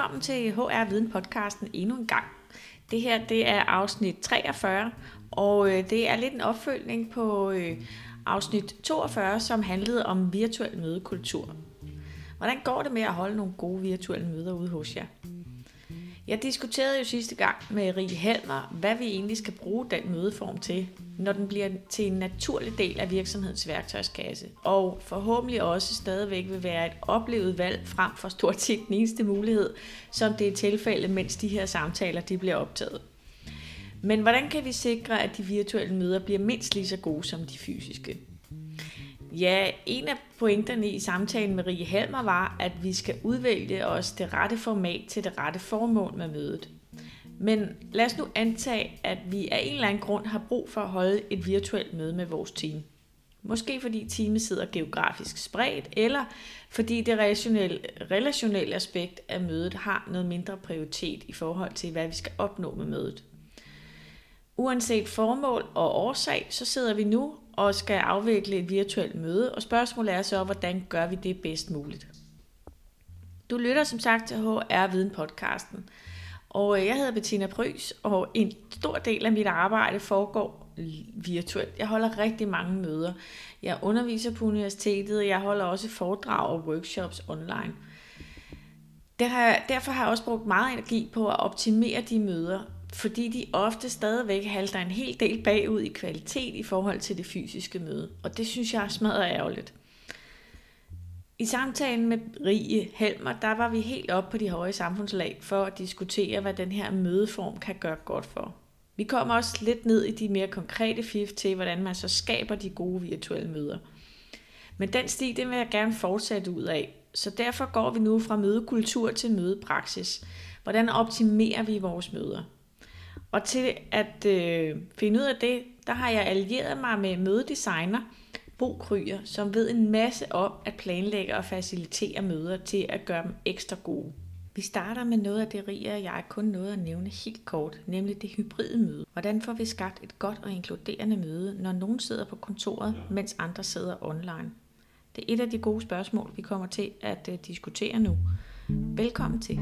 Velkommen til HR Viden podcasten endnu en gang. Det her det er afsnit 43, og øh, det er lidt en opfølgning på øh, afsnit 42, som handlede om virtuel mødekultur. Hvordan går det med at holde nogle gode virtuelle møder ude hos jer? Jeg diskuterede jo sidste gang med Rie Helmer, hvad vi egentlig skal bruge den mødeform til, når den bliver til en naturlig del af virksomhedens værktøjskasse, og forhåbentlig også stadigvæk vil være et oplevet valg frem for stort set den eneste mulighed, som det er tilfældet, mens de her samtaler de bliver optaget. Men hvordan kan vi sikre, at de virtuelle møder bliver mindst lige så gode som de fysiske? Ja, en af pointerne i samtalen med Rie Helmer var, at vi skal udvælge os det rette format til det rette formål med mødet. Men lad os nu antage, at vi af en eller anden grund har brug for at holde et virtuelt møde med vores team. Måske fordi teamet sidder geografisk spredt, eller fordi det relationelle, relationelle aspekt af mødet har noget mindre prioritet i forhold til, hvad vi skal opnå med mødet. Uanset formål og årsag, så sidder vi nu og skal afvikle et virtuelt møde, og spørgsmålet er så, hvordan gør vi det bedst muligt? Du lytter som sagt til HR Viden podcasten, og øh, jeg hedder Bettina Prys, og en stor del af mit arbejde foregår virtuelt. Jeg holder rigtig mange møder. Jeg underviser på universitetet, og jeg holder også foredrag og workshops online. Derfor har jeg også brugt meget energi på at optimere de møder, fordi de ofte stadigvæk halter en hel del bagud i kvalitet i forhold til det fysiske møde. Og det synes jeg er smadret ærgerligt. I samtalen med Rie Helmer, der var vi helt op på de høje samfundslag for at diskutere, hvad den her mødeform kan gøre godt for. Vi kommer også lidt ned i de mere konkrete fif til, hvordan man så skaber de gode virtuelle møder. Men den sti, den vil jeg gerne fortsætte ud af. Så derfor går vi nu fra mødekultur til mødepraksis. Hvordan optimerer vi vores møder? Og til at øh, finde ud af det, der har jeg allieret mig med mødedesigner Bo Kryer, som ved en masse om at planlægge og facilitere møder til at gøre dem ekstra gode. Vi starter med noget af det rige, og jeg kun noget at nævne helt kort, nemlig det hybride møde. Hvordan får vi skabt et godt og inkluderende møde, når nogen sidder på kontoret, mens andre sidder online? Det er et af de gode spørgsmål, vi kommer til at uh, diskutere nu. Velkommen til.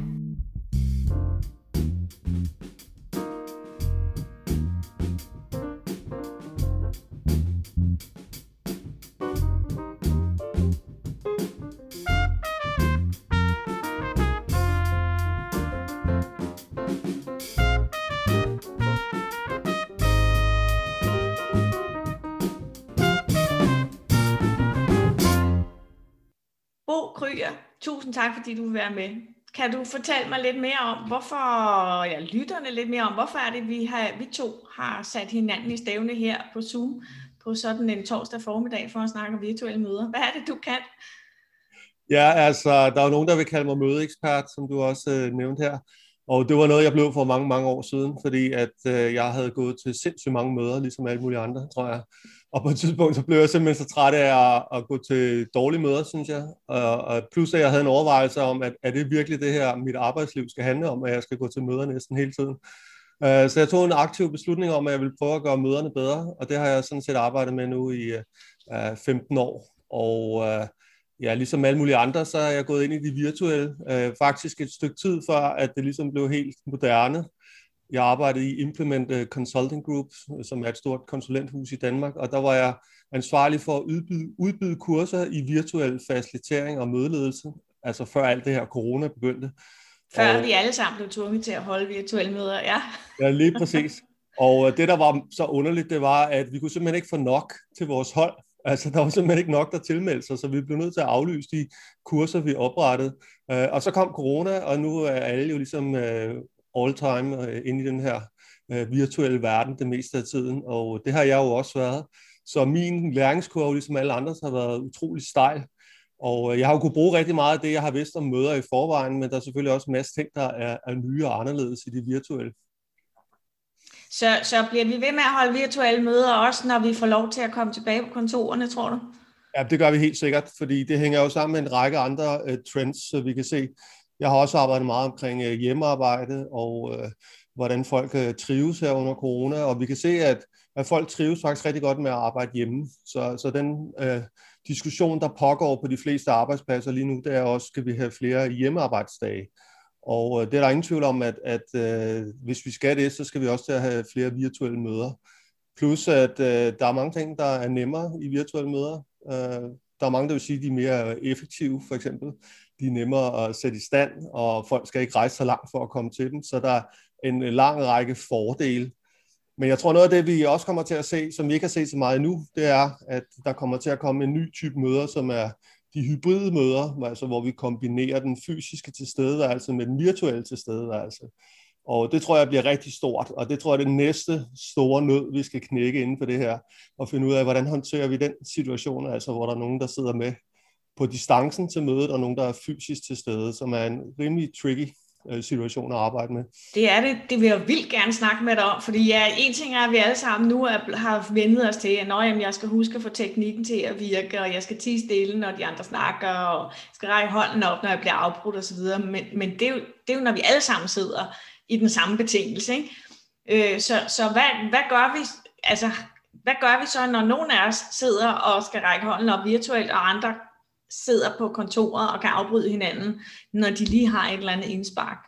Bo Kryer, tusind tak, fordi du vil være med. Kan du fortælle mig lidt mere om, hvorfor, ja, lytterne lidt mere om, hvorfor er det, vi, har, vi to har sat hinanden i stævne her på Zoom på sådan en torsdag formiddag for at snakke om virtuelle møder. Hvad er det, du kan? Ja, altså, der er jo nogen, der vil kalde mig mødeekspert, som du også øh, nævnte her. Og det var noget, jeg blev for mange, mange år siden, fordi at øh, jeg havde gået til sindssygt mange møder, ligesom alle mulige andre, tror jeg. Og på et tidspunkt, så blev jeg simpelthen så træt af at, at gå til dårlige møder, synes jeg. Og, og plus at jeg havde en overvejelse om, at er det virkelig det her, mit arbejdsliv skal handle om, at jeg skal gå til møder næsten hele tiden. Uh, så jeg tog en aktiv beslutning om, at jeg ville prøve at gøre møderne bedre, og det har jeg sådan set arbejdet med nu i øh, uh, 15 år. Og uh, ja, ligesom alle mulige andre, så er jeg gået ind i det virtuelle, uh, faktisk et stykke tid før, at det ligesom blev helt moderne. Jeg arbejdede i Implement øh, Consulting Group, som er et stort konsulenthus i Danmark, og der var jeg ansvarlig for at udbyde, udbyde kurser i virtuel facilitering og mødeledelse, altså før alt det her corona begyndte. Før og, vi alle sammen blev tvunget til at holde virtuelle møder, ja. Ja, lige præcis. Og øh, det, der var så underligt, det var, at vi kunne simpelthen ikke få nok til vores hold. Altså, der var simpelthen ikke nok, der tilmeldte sig, så vi blev nødt til at aflyse de kurser, vi oprettede. Øh, og så kom corona, og nu er alle jo ligesom all time øh, inde i den her øh, virtuelle verden det meste af tiden, og det har jeg jo også været. Så min læringskurve, ligesom alle andres, har været utrolig stejl. Og øh, jeg har jo kunnet bruge rigtig meget af det, jeg har vidst om møder i forvejen, men der er selvfølgelig også en masse ting, der er, er nye og anderledes i det virtuelle. Så, så bliver vi ved med at holde virtuelle møder, også når vi får lov til at komme tilbage på kontorerne, tror du? Ja, det gør vi helt sikkert, fordi det hænger jo sammen med en række andre uh, trends, så vi kan se. Jeg har også arbejdet meget omkring øh, hjemmearbejde og øh, hvordan folk øh, trives her under corona, og vi kan se, at, at folk trives faktisk rigtig godt med at arbejde hjemme. Så, så den øh, diskussion, der pågår på de fleste arbejdspladser lige nu, det er også, skal vi have flere hjemmearbejdsdage. Og øh, det er der ingen tvivl om, at, at øh, hvis vi skal det, så skal vi også til at have flere virtuelle møder. Plus at øh, der er mange ting, der er nemmere i virtuelle møder. Øh, der er mange, der vil sige, at de er mere effektive, for eksempel. De er nemmere at sætte i stand, og folk skal ikke rejse så langt for at komme til dem. Så der er en lang række fordele. Men jeg tror, noget af det, vi også kommer til at se, som vi ikke har set så meget endnu, det er, at der kommer til at komme en ny type møder, som er de hybride møder, altså hvor vi kombinerer den fysiske tilstedeværelse med den virtuelle tilstedeværelse. Og det tror jeg bliver rigtig stort, og det tror jeg er det næste store nød, vi skal knække inden for det her, og finde ud af, hvordan håndterer vi den situation, altså hvor der er nogen, der sidder med på distancen til mødet, og nogen, der er fysisk til stede, som er en rimelig tricky øh, situation at arbejde med. Det er det. Det vil jeg vildt gerne snakke med dig om, fordi ja, en ting er, at vi alle sammen nu er, har vendet os til, at når, jamen, jeg skal huske at få teknikken til at virke, og jeg skal tige stille, når de andre snakker, og jeg skal række hånden op, når jeg bliver afbrudt osv. Men, men det, er jo, det er jo, når vi alle sammen sidder i den samme betingelse. Ikke? Øh, så så hvad, hvad gør vi? Altså, hvad gør vi så, når nogen af os sidder og skal række hånden op virtuelt, og andre sidder på kontoret og kan afbryde hinanden, når de lige har et eller andet indspark?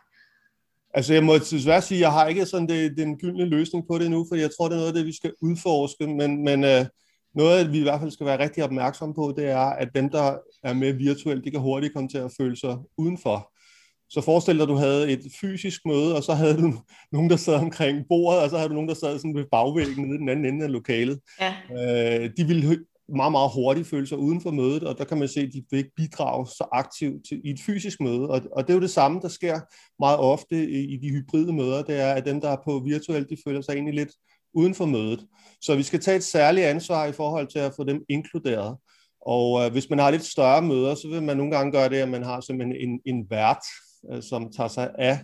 Altså jeg må desværre sige, at jeg har ikke sådan det, den gyldne løsning på det nu, for jeg tror, det er noget af det, vi skal udforske, men, men uh, noget, vi i hvert fald skal være rigtig opmærksom på, det er, at dem, der er med virtuelt, de kan hurtigt komme til at føle sig udenfor. Så forestil dig, at du havde et fysisk møde, og så havde du nogen, der sad omkring bordet, og så havde du nogen, der sad sådan ved bagvæggen nede i den anden ende af lokalet. Ja. Uh, de ville meget, meget hurtigt føle sig uden for mødet, og der kan man se, at de vil ikke bidrage så aktivt til, i et fysisk møde. Og, og det er jo det samme, der sker meget ofte i, i de hybride møder, det er, at dem, der er på virtuelt, de føler sig egentlig lidt uden for mødet. Så vi skal tage et særligt ansvar i forhold til at få dem inkluderet. Og øh, hvis man har lidt større møder, så vil man nogle gange gøre det, at man har simpelthen en, en vært, øh, som tager sig af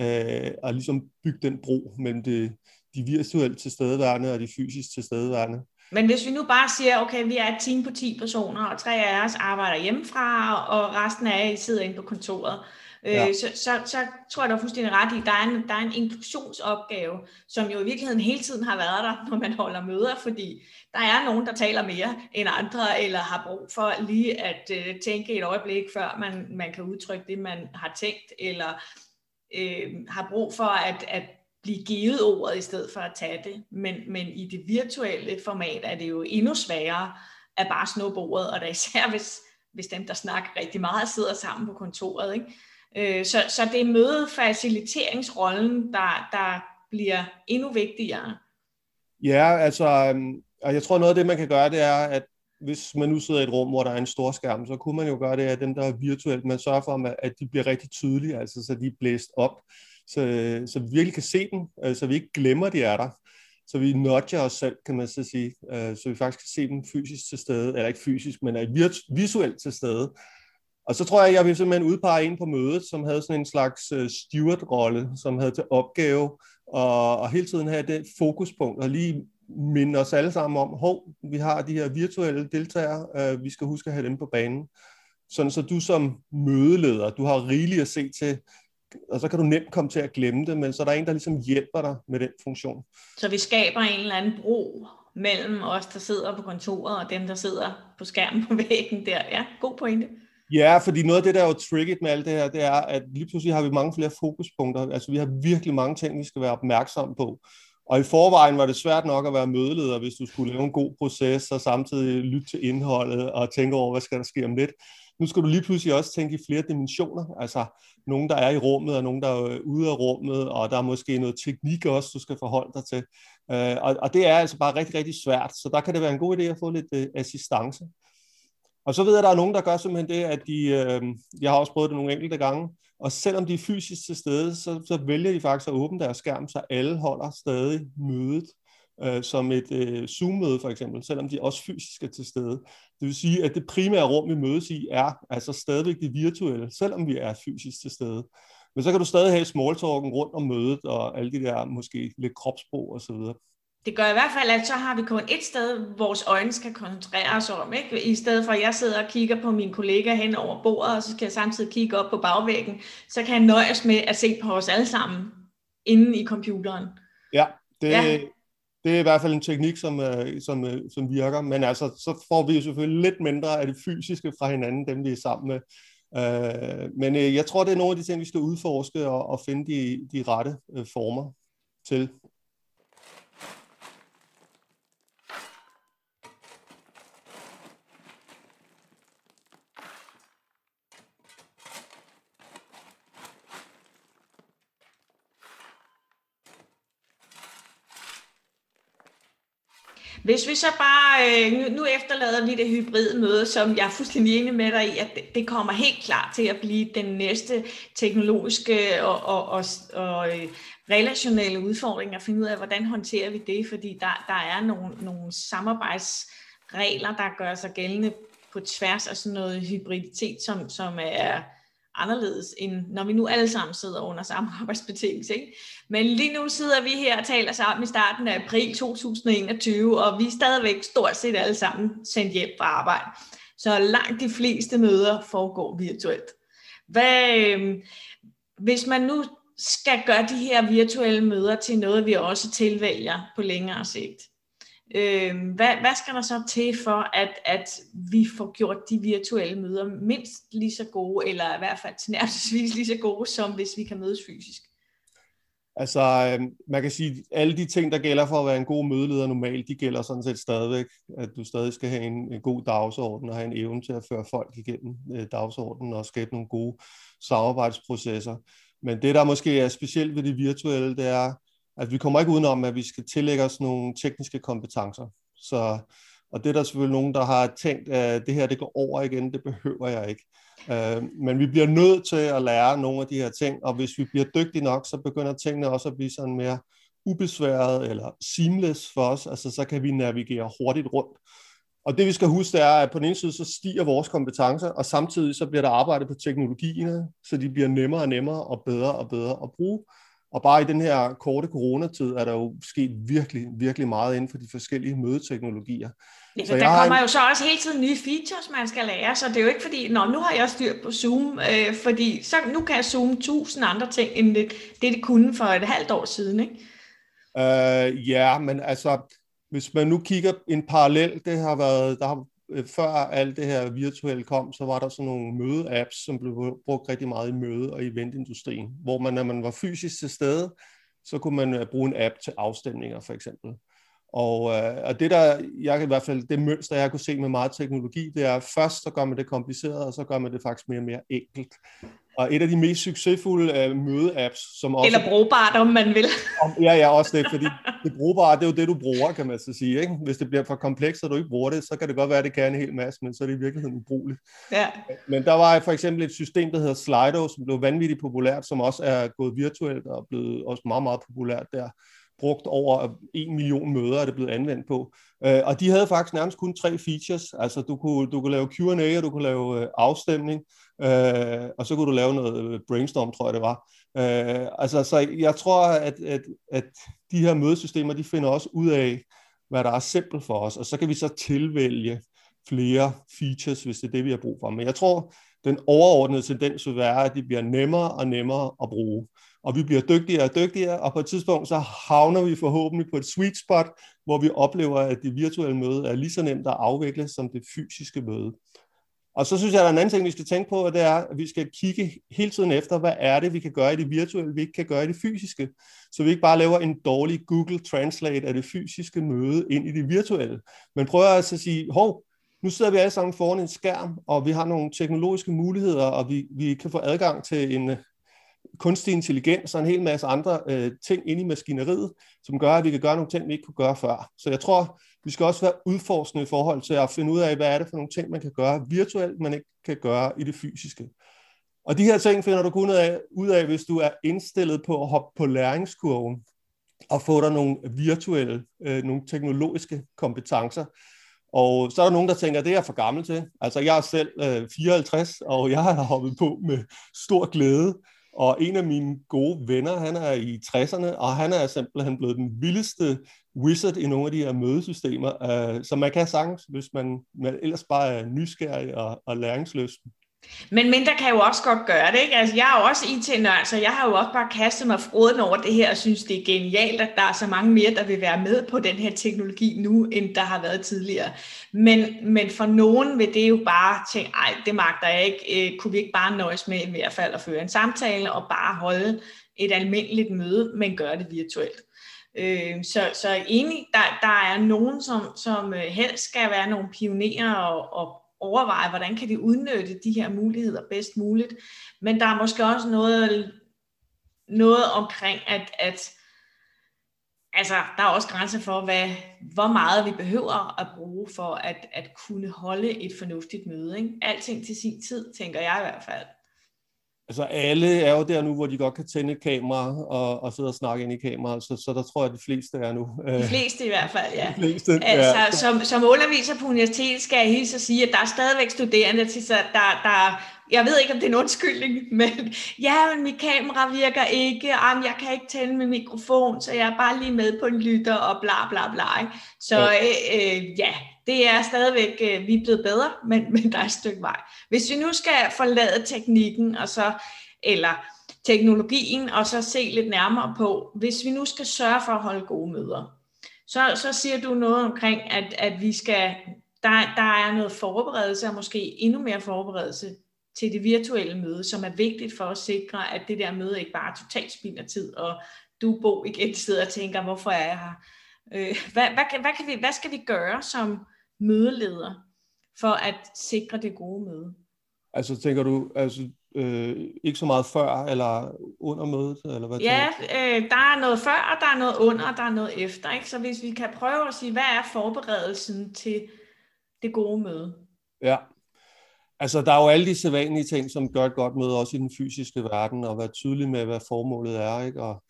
øh, at ligesom bygge den bro mellem det, de virtuelt tilstedeværende og de fysisk tilstedeværende. Men hvis vi nu bare siger, okay, vi er et team på 10 personer, og tre af os arbejder hjemmefra, og resten af jer sidder inde på kontoret, øh, ja. så, så, så tror jeg, du er fuldstændig ret i, der er, en, der er en inklusionsopgave, som jo i virkeligheden hele tiden har været der, når man holder møder, fordi der er nogen, der taler mere end andre, eller har brug for lige at øh, tænke et øjeblik, før man, man kan udtrykke det, man har tænkt, eller øh, har brug for at, at blive givet ordet i stedet for at tage det. Men, men i det virtuelle format er det jo endnu sværere at bare snuppe ordet, og der især hvis, hvis dem, der snakker rigtig meget, sidder sammen på kontoret. Ikke? Øh, så, så det er mødefaciliteringsrollen, der, der bliver endnu vigtigere. Ja, altså, øhm, og jeg tror noget af det, man kan gøre, det er, at hvis man nu sidder i et rum, hvor der er en stor skærm, så kunne man jo gøre det, at dem, der er virtuelt, man sørger for, at de bliver rigtig tydelige, altså så de er blæst op så, så vi virkelig kan se dem, øh, så vi ikke glemmer, at de er der. Så vi nudger os selv, kan man så sige, øh, så vi faktisk kan se dem fysisk til stede, eller ikke fysisk, men er visuelt til stede. Og så tror jeg, jeg vil simpelthen udpege en på mødet, som havde sådan en slags øh, steward-rolle, som havde til opgave at, at hele tiden have det fokuspunkt, og lige minde os alle sammen om, hov, vi har de her virtuelle deltagere, vi skal huske at have dem på banen. Sådan så du som mødeleder, du har rigeligt at se til, og så kan du nemt komme til at glemme det, men så er der en, der ligesom hjælper dig med den funktion. Så vi skaber en eller anden bro mellem os, der sidder på kontoret, og dem, der sidder på skærmen på væggen der. Ja, god pointe. Ja, fordi noget af det, der er jo tricket med alt det her, det er, at lige pludselig har vi mange flere fokuspunkter. Altså, vi har virkelig mange ting, vi skal være opmærksom på. Og i forvejen var det svært nok at være mødeleder, hvis du skulle lave en god proces, og samtidig lytte til indholdet og tænke over, hvad skal der ske om lidt nu skal du lige pludselig også tænke i flere dimensioner, altså nogen, der er i rummet, og nogen, der er ude af rummet, og der er måske noget teknik også, du skal forholde dig til. Øh, og, og det er altså bare rigtig, rigtig svært, så der kan det være en god idé at få lidt øh, assistance. Og så ved jeg, at der er nogen, der gør simpelthen det, at de, øh, jeg har også prøvet det nogle enkelte gange, og selvom de er fysisk til stede, så, så vælger de faktisk at åbne deres skærm, så alle holder stadig mødet øh, som et øh, Zoom-møde for eksempel, selvom de også fysisk er til stede. Det vil sige, at det primære rum, vi mødes i, er altså stadigvæk det virtuelle, selvom vi er fysisk til stede. Men så kan du stadig have smalltalken rundt om mødet, og alle de der måske lidt kropsprog og så videre. Det gør i hvert fald, at så har vi kun et sted, vores øjne skal koncentrere os om. Ikke? I stedet for, at jeg sidder og kigger på min kollega hen over bordet, og så skal jeg samtidig kigge op på bagvæggen, så kan jeg nøjes med at se på os alle sammen inde i computeren. Ja, det, ja det er i hvert fald en teknik, som, øh, som, øh, som virker, men altså, så får vi jo selvfølgelig lidt mindre af det fysiske fra hinanden, dem vi er sammen med. Øh, men øh, jeg tror, det er nogle af de ting, vi skal udforske og, og finde de, de rette øh, former til. Hvis vi så bare, øh, nu, efterlader vi det hybride møde, som jeg er fuldstændig enig med dig i, at det, kommer helt klart til at blive den næste teknologiske og, og, og, og øh, relationelle udfordring at finde ud af, hvordan håndterer vi det, fordi der, der er nogle, nogle samarbejdsregler, der gør sig gældende på tværs af sådan noget hybriditet, som, som er anderledes, end når vi nu alle sammen sidder under samme arbejdsbetingelse. Ikke? Men lige nu sidder vi her og taler sammen i starten af april 2021, og vi er stadigvæk stort set alle sammen sendt hjem fra arbejde. Så langt de fleste møder foregår virtuelt. Hvad, øh, hvis man nu skal gøre de her virtuelle møder til noget, vi også tilvælger på længere sigt, Øh, hvad, hvad skal der så til for, at, at vi får gjort de virtuelle møder mindst lige så gode, eller i hvert fald tilnærmelsesvis lige så gode, som hvis vi kan mødes fysisk? Altså, øhm, man kan sige, at alle de ting, der gælder for at være en god mødeleder normalt, de gælder sådan set stadigvæk, at du stadig skal have en, en god dagsorden og have en evne til at føre folk igennem øh, dagsordenen og skabe nogle gode samarbejdsprocesser. Men det, der måske er specielt ved det virtuelle, det er, Altså, vi kommer ikke udenom, at vi skal tillægge os nogle tekniske kompetencer. Så, og det er der selvfølgelig nogen, der har tænkt, at det her det går over igen, det behøver jeg ikke. Øh, men vi bliver nødt til at lære nogle af de her ting, og hvis vi bliver dygtige nok, så begynder tingene også at blive sådan mere ubesværet eller seamless for os, altså så kan vi navigere hurtigt rundt. Og det vi skal huske, det er, at på den ene side, så stiger vores kompetencer, og samtidig så bliver der arbejdet på teknologierne, så de bliver nemmere og nemmere og bedre og bedre at bruge. Og bare i den her korte coronatid er der jo sket virkelig, virkelig meget inden for de forskellige mødeteknologier. Ja, så der kommer en... jo så også hele tiden nye features, man skal lære, så det er jo ikke fordi, nå, nu har jeg styr på Zoom, øh, fordi så, nu kan jeg zoome tusind andre ting, end det, det, det kunne for et halvt år siden, ikke? Uh, ja, men altså, hvis man nu kigger en parallel, det har været, der har Øh, Øh, før alt det her virtuelle kom, så var der sådan nogle møde-apps, som blev brugt rigtig meget i møde- og eventindustrien, hvor man, når man var fysisk til stede, så kunne man øh, bruge en app til afstemninger for eksempel. Og, øh, og det der, jeg i hvert fald, det mønster, jeg kunne se med meget teknologi, det er først så gør man det kompliceret, og så gør man det faktisk mere og mere enkelt. Og et af de mest succesfulde uh, møde-apps, som også... Eller brugbart, om man vil. om, ja, ja, også det, fordi det brugbare, det er jo det, du bruger, kan man så sige. Ikke? Hvis det bliver for komplekst, og du ikke bruger det, så kan det godt være, at det kan en hel masse, men så er det i virkeligheden ubrugeligt. Ja. Men der var for eksempel et system, der hedder Slido, som blev vanvittigt populært, som også er gået virtuelt og blevet også meget, meget populært der brugt over en million møder, er det blevet anvendt på. Øh, og de havde faktisk nærmest kun tre features. Altså du kunne, du kunne lave Q&A, og du kunne lave øh, afstemning, øh, og så kunne du lave noget øh, brainstorm, tror jeg det var. Øh, altså, så jeg tror, at, at, at de her mødesystemer, de finder også ud af, hvad der er simpelt for os, og så kan vi så tilvælge flere features, hvis det er det, vi har brug for. Men jeg tror, den overordnede tendens vil være, at de bliver nemmere og nemmere at bruge og vi bliver dygtigere og dygtigere, og på et tidspunkt så havner vi forhåbentlig på et sweet spot, hvor vi oplever, at det virtuelle møde er lige så nemt at afvikle som det fysiske møde. Og så synes jeg, at der er en anden ting, vi skal tænke på, og det er, at vi skal kigge hele tiden efter, hvad er det, vi kan gøre i det virtuelle, vi ikke kan gøre i det fysiske. Så vi ikke bare laver en dårlig Google Translate af det fysiske møde ind i det virtuelle, men prøver altså at sige, hov, nu sidder vi alle sammen foran en skærm, og vi har nogle teknologiske muligheder, og vi, vi kan få adgang til en, kunstig intelligens og en hel masse andre øh, ting inde i maskineriet, som gør, at vi kan gøre nogle ting, vi ikke kunne gøre før. Så jeg tror, vi skal også være udforskende i forhold til at finde ud af, hvad er det for nogle ting, man kan gøre virtuelt, man ikke kan gøre i det fysiske. Og de her ting finder du kun ud af, hvis du er indstillet på at hoppe på læringskurven og få dig nogle virtuelle, øh, nogle teknologiske kompetencer. Og så er der nogen, der tænker, at det er jeg for gammel til. Altså jeg er selv øh, 54, og jeg har hoppet på med stor glæde. Og en af mine gode venner, han er i 60'erne, og han er simpelthen blevet den vildeste wizard i nogle af de her mødesystemer. Øh, så man kan sagtens, hvis man, man ellers bare er nysgerrig og, og læringsløs, men mindre kan jo også godt gøre det, ikke? Altså, jeg er jo også IT-nørd, så jeg har jo også bare kastet mig froden over det her, og synes, det er genialt, at der er så mange mere, der vil være med på den her teknologi nu, end der har været tidligere. Men, men for nogen vil det jo bare tænke, ej, det magter jeg ikke. Øh, kunne vi ikke bare nøjes med i hvert fald at føre en samtale, og bare holde et almindeligt møde, men gøre det virtuelt? Øh, så, så enig, der, der er nogen, som, som øh, helst skal være nogle pionerer og, og overveje, hvordan kan de udnytte de her muligheder bedst muligt. Men der er måske også noget, noget omkring, at, at altså, der er også grænser for, hvad, hvor meget vi behøver at bruge for at, at kunne holde et fornuftigt møde. Ikke? Alting til sin tid, tænker jeg i hvert fald. Altså alle er jo der nu, hvor de godt kan tænde et kamera og, og sidde og snakke ind i kameraet, så, så der tror jeg, at de fleste er nu. De fleste i hvert fald, ja. De fleste, altså, ja. Som, som underviser på universitetet skal jeg hilse at sige, at der er stadigvæk studerende, til, der, der, jeg ved ikke, om det er en undskyldning, men ja, men mit kamera virker ikke, og jeg kan ikke tænde min mikrofon, så jeg er bare lige med på en lytter og bla bla bla. Så ja. Øh, øh, ja, det er stadigvæk, øh, vi er blevet bedre, men, men der er et stykke vej. Hvis vi nu skal forlade teknikken, og så, eller teknologien, og så se lidt nærmere på, hvis vi nu skal sørge for at holde gode møder, så, så siger du noget omkring, at, at vi skal, der, der er noget forberedelse, og måske endnu mere forberedelse til det virtuelle møde, som er vigtigt for at sikre, at det der møde ikke bare totalt spilder tid, og du, Bo, igen sidder og tænker, hvorfor er jeg her? Øh, hvad, hvad, hvad, kan vi, hvad skal vi gøre som mødeleder for at sikre det gode møde? Altså tænker du, altså øh, ikke så meget før eller under mødet? Eller hvad ja, øh, der er noget før, og der er noget under, og der er noget efter. Ikke? Så hvis vi kan prøve at sige, hvad er forberedelsen til det gode møde? Ja, altså der er jo alle de sædvanlige ting, som gør et godt møde, også i den fysiske verden, og være tydelig med, hvad formålet er, ikke? og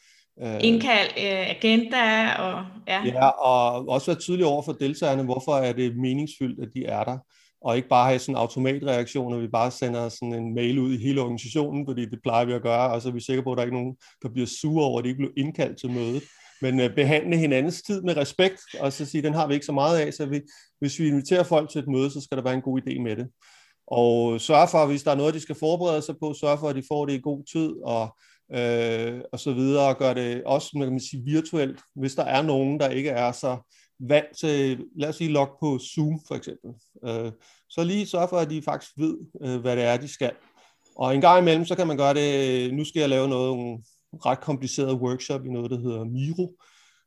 Indkald øh, agenda og ja. Ja, og også være tydelig over for deltagerne, hvorfor er det meningsfyldt, at de er der, og ikke bare have sådan en automatreaktion, at vi bare sender sådan en mail ud i hele organisationen, fordi det plejer vi at gøre, og så er vi sikre på, at der ikke er nogen, der bliver sure over, at de ikke blev indkaldt til mødet. Men øh, behandle hinandens tid med respekt, og så sige, den har vi ikke så meget af, så vi, hvis vi inviterer folk til et møde, så skal der være en god idé med det. Og sørge for, hvis der er noget, de skal forberede sig på, sørge for, at de får det i god tid, og øh, og så videre, og gør det også, man kan sige, virtuelt, hvis der er nogen, der ikke er så vant til, lad os sige, log på Zoom for eksempel. Øh, så lige sørge for, at de faktisk ved, øh, hvad det er, de skal. Og en gang imellem, så kan man gøre det, øh, nu skal jeg lave noget, en ret kompliceret workshop i noget, der hedder Miro,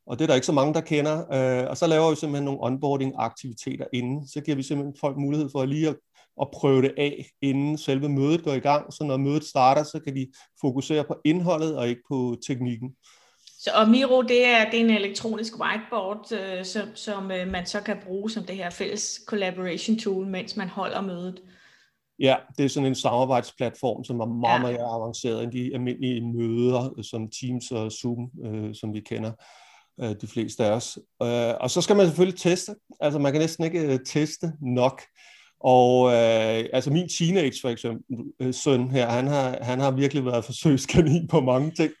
og det er der ikke så mange, der kender. Øh, og så laver vi simpelthen nogle onboarding-aktiviteter inden. Så giver vi simpelthen folk mulighed for lige at at prøve det af, inden selve mødet går i gang, så når mødet starter, så kan de fokusere på indholdet og ikke på teknikken. Så, og Miro, det er, det er en elektronisk whiteboard, øh, som, som øh, man så kan bruge som det her fælles collaboration tool, mens man holder mødet. Ja, det er sådan en samarbejdsplatform, som er meget, ja. mere avanceret end de almindelige møder, som Teams og Zoom, øh, som vi kender øh, de fleste af os. Øh, og så skal man selvfølgelig teste. Altså man kan næsten ikke øh, teste nok. Og øh, altså min teenage for eksempel, øh, søn her, han har, han har virkelig været forsøgskanin på mange ting.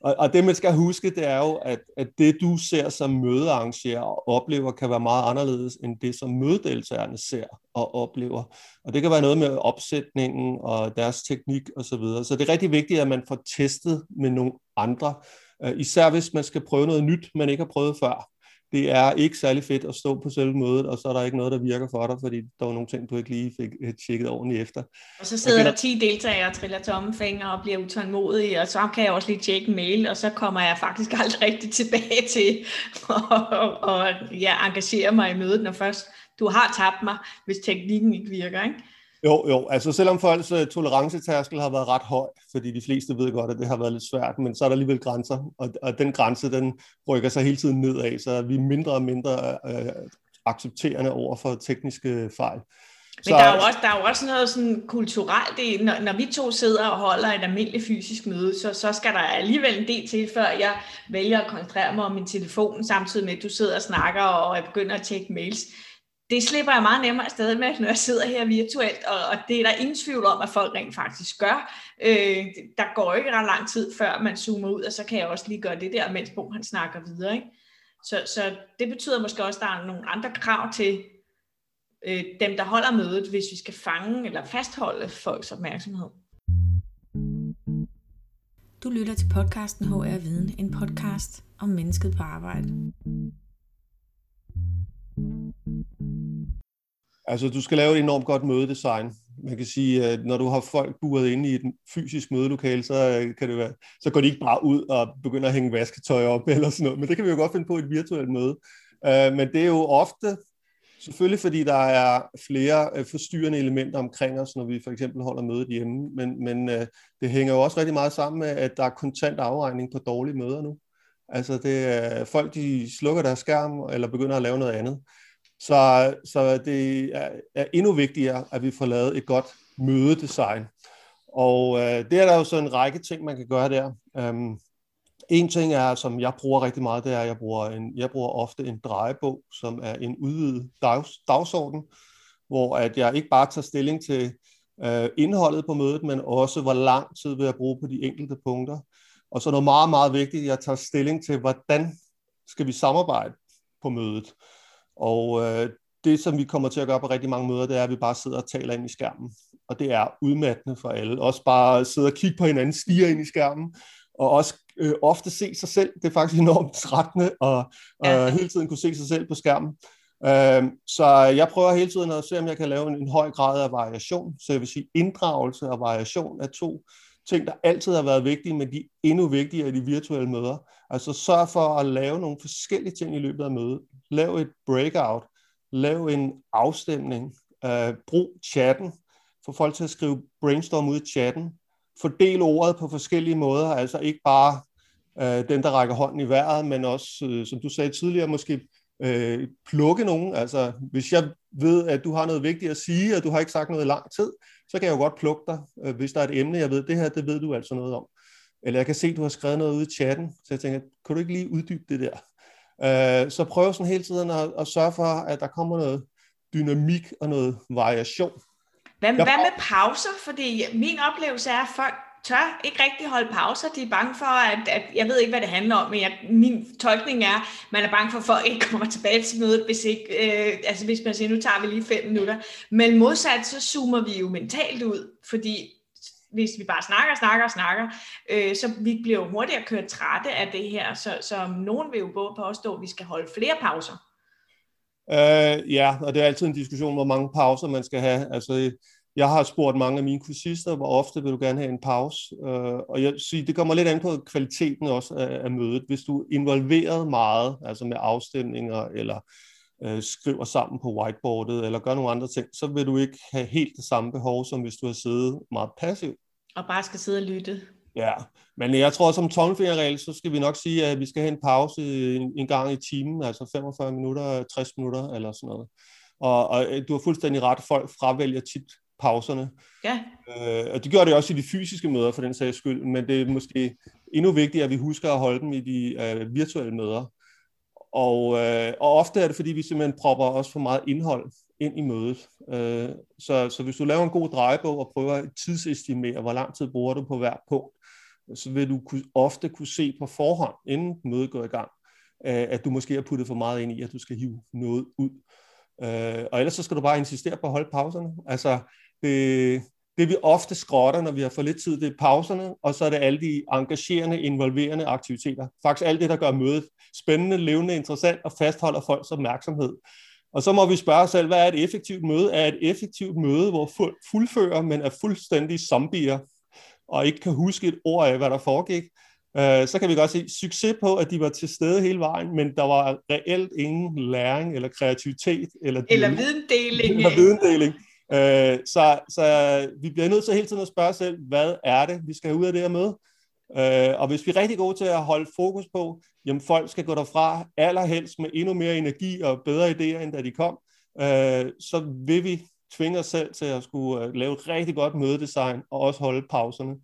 Og, og det man skal huske, det er jo, at, at det du ser som mødearrangør og oplever, kan være meget anderledes end det, som mødedeltagerne ser og oplever. Og det kan være noget med opsætningen og deres teknik osv. Så, videre. så det er rigtig vigtigt, at man får testet med nogle andre. Øh, især hvis man skal prøve noget nyt, man ikke har prøvet før det er ikke særlig fedt at stå på selve mødet, og så er der ikke noget, der virker for dig, fordi der var nogle ting, du ikke lige fik øh, tjekket ordentligt efter. Og så sidder der 10 deltagere og triller tomme fingre og bliver utålmodige, og så kan jeg også lige tjekke mail, og så kommer jeg faktisk aldrig rigtig tilbage til at og, ja, engagere mig i mødet, når først du har tabt mig, hvis teknikken ikke virker. Ikke? Jo, jo, altså selvom folks uh, tolerancetærskel har været ret høj, fordi de fleste ved godt, at det har været lidt svært, men så er der alligevel grænser, og, og den grænse, den rykker sig hele tiden nedad, så vi er mindre og mindre uh, accepterende over for tekniske fejl. Men så, der, er jo også, der er jo også noget sådan kulturelt i, når, når vi to sidder og holder et almindeligt fysisk møde, så, så skal der alligevel en del til, før jeg vælger at koncentrere mig om min telefon, samtidig med, at du sidder og snakker, og jeg begynder at tjekke mails det slipper jeg meget nemmere afsted med, når jeg sidder her virtuelt, og, og det er der ingen tvivl om, at folk rent faktisk gør. Øh, der går ikke ret lang tid, før man zoomer ud, og så kan jeg også lige gøre det der, mens Bo han snakker videre. Ikke? Så, så det betyder måske også, at der er nogle andre krav til, øh, dem, der holder mødet, hvis vi skal fange eller fastholde folks opmærksomhed. Du lytter til podcasten HR Viden, en podcast om mennesket på arbejde. Altså, du skal lave et enormt godt mødedesign. Man kan sige, at når du har folk buret inde i et fysisk mødelokale, så, øh, kan det være, så går de ikke bare ud og begynder at hænge vasketøj op eller sådan noget. Men det kan vi jo godt finde på et virtuelt møde. Øh, men det er jo ofte, selvfølgelig fordi der er flere øh, forstyrrende elementer omkring os, når vi for eksempel holder mødet hjemme. Men, men det hænger jo også rigtig meget sammen med, at der er kontant afregning på dårlige møder nu. Altså, det er, folk de slukker deres skærm eller begynder at lave noget andet. Så, så det er, er endnu vigtigere, at vi får lavet et godt mødedesign. Og øh, det er der jo så en række ting, man kan gøre der. Øhm, en ting er, som jeg bruger rigtig meget, det er, at jeg bruger, en, jeg bruger ofte en drejebog, som er en udvidet dags, dagsorden, hvor at jeg ikke bare tager stilling til øh, indholdet på mødet, men også hvor lang tid vil jeg bruge på de enkelte punkter. Og så noget meget, meget vigtigt, jeg tager stilling til, hvordan skal vi samarbejde på mødet. Og øh, det, som vi kommer til at gøre på rigtig mange møder, det er, at vi bare sidder og taler ind i skærmen. Og det er udmattende for alle. Også bare sidde og kigge på hinanden, stige ind i skærmen, og også øh, ofte se sig selv. Det er faktisk enormt trættende at ja. øh, hele tiden kunne se sig selv på skærmen. Øh, så jeg prøver hele tiden at se, om jeg kan lave en, en høj grad af variation. Så jeg vil sige, inddragelse og variation er to ting, der altid har været vigtige, men de er endnu vigtigere i de virtuelle møder. Altså sørg for at lave nogle forskellige ting i løbet af mødet. Lav et breakout. Lav en afstemning. øh, brug chatten. Få folk til at skrive brainstorm ud i chatten. Fordel ordet på forskellige måder. Altså ikke bare øh, den, der rækker hånden i vejret, men også, øh, som du sagde tidligere, måske øh, plukke nogen. Altså, hvis jeg ved, at du har noget vigtigt at sige, og du har ikke sagt noget i lang tid, så kan jeg jo godt plukke dig, øh, hvis der er et emne, jeg ved, det her, det ved du altså noget om. Eller jeg kan se, at du har skrevet noget ude i chatten, så jeg tænker, kan du ikke lige uddybe det der? Øh, så prøv sådan hele tiden at, at sørge for, at der kommer noget dynamik og noget variation. Hvad, hvad med pauser? Fordi min oplevelse er, at folk tør ikke rigtig holde pauser. De er bange for, at, at jeg ved ikke, hvad det handler om, men jeg, min tolkning er, at man er bange for, at folk ikke kommer tilbage til mødet, hvis, ikke, øh, altså hvis man siger, nu tager vi lige fem minutter. Men modsat, så zoomer vi jo mentalt ud, fordi hvis vi bare snakker, snakker, snakker, øh, så vi bliver jo hurtigere kørt trætte af det her, så, så nogen vil jo både påstå, at vi skal holde flere pauser. Øh, ja, og det er altid en diskussion, hvor mange pauser man skal have. Altså, jeg har spurgt mange af mine kursister, hvor ofte vil du gerne have en pause, øh, og jeg siger, det kommer lidt an på kvaliteten også af, af mødet. Hvis du er involveret meget, altså med afstemninger, eller øh, skriver sammen på whiteboardet, eller gør nogle andre ting, så vil du ikke have helt det samme behov, som hvis du har siddet meget passivt. Og bare skal sidde og lytte. Ja, men jeg tror, som tommelfingerregel, så skal vi nok sige, at vi skal have en pause en, en gang i timen, altså 45 minutter, 60 minutter, eller sådan noget. Og, og du har fuldstændig ret, folk fravælger tit pauserne. Ja. Øh, og det gør det også i de fysiske møder for den sags skyld, men det er måske endnu vigtigere, at vi husker at holde dem i de øh, virtuelle møder. Og, øh, og ofte er det, fordi vi simpelthen propper også for meget indhold ind i mødet. Øh, så, så hvis du laver en god drejebog og prøver at tidsestimere, hvor lang tid bruger du på hver punkt, så vil du kunne, ofte kunne se på forhånd, inden mødet går i gang, øh, at du måske har puttet for meget ind i, at du skal hive noget ud. Øh, og ellers så skal du bare insistere på at holde pauserne. Altså, det, det vi ofte skrotter, når vi har for lidt tid, det er pauserne, og så er det alle de engagerende, involverende aktiviteter. Faktisk alt det, der gør mødet spændende, levende, interessant og fastholder folks opmærksomhed. Og så må vi spørge os selv, hvad er et effektivt møde? Er et effektivt møde, hvor folk fuldfører, men er fuldstændig zombier, og ikke kan huske et ord af, hvad der foregik? Øh, så kan vi godt se succes på, at de var til stede hele vejen, men der var reelt ingen læring eller kreativitet. Eller, eller videndeling. Eller videndeling. Øh, så, så vi bliver nødt til hele tiden at spørge os selv, hvad er det, vi skal have ud af det her møde? Øh, og hvis vi er rigtig gode til at holde fokus på, jamen folk skal gå derfra allerhelst med endnu mere energi og bedre idéer, end da de kom, øh, så vil vi tvinge os selv til at skulle øh, lave et rigtig godt mødedesign og også holde pauserne.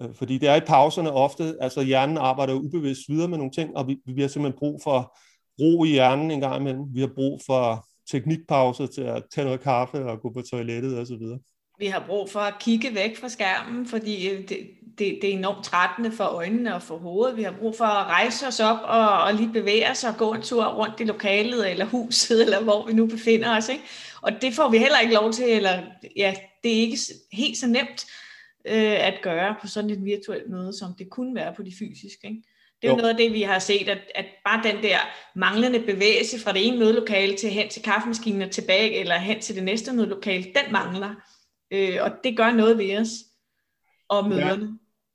Øh, fordi det er i pauserne ofte, altså hjernen arbejder ubevidst videre med nogle ting, og vi, vi har simpelthen brug for ro i hjernen en gang imellem. Vi har brug for teknikpauser til at tage noget kaffe og gå på toilettet osv. Vi har brug for at kigge væk fra skærmen, fordi øh, det, det, det er enormt trættende for øjnene og for hovedet. Vi har brug for at rejse os op og, og lige bevæge os og gå en tur rundt i lokalet eller huset, eller hvor vi nu befinder os. Ikke? Og det får vi heller ikke lov til, eller ja, det er ikke helt så nemt øh, at gøre på sådan et virtuelt møde, som det kunne være på de fysiske. Ikke? Det er jo, noget af det, vi har set, at, at bare den der manglende bevægelse fra det ene mødelokale til hen til kaffemaskinen og tilbage, eller hen til det næste mødelokale, den mangler. Øh, og det gør noget ved os og møderne. Ja.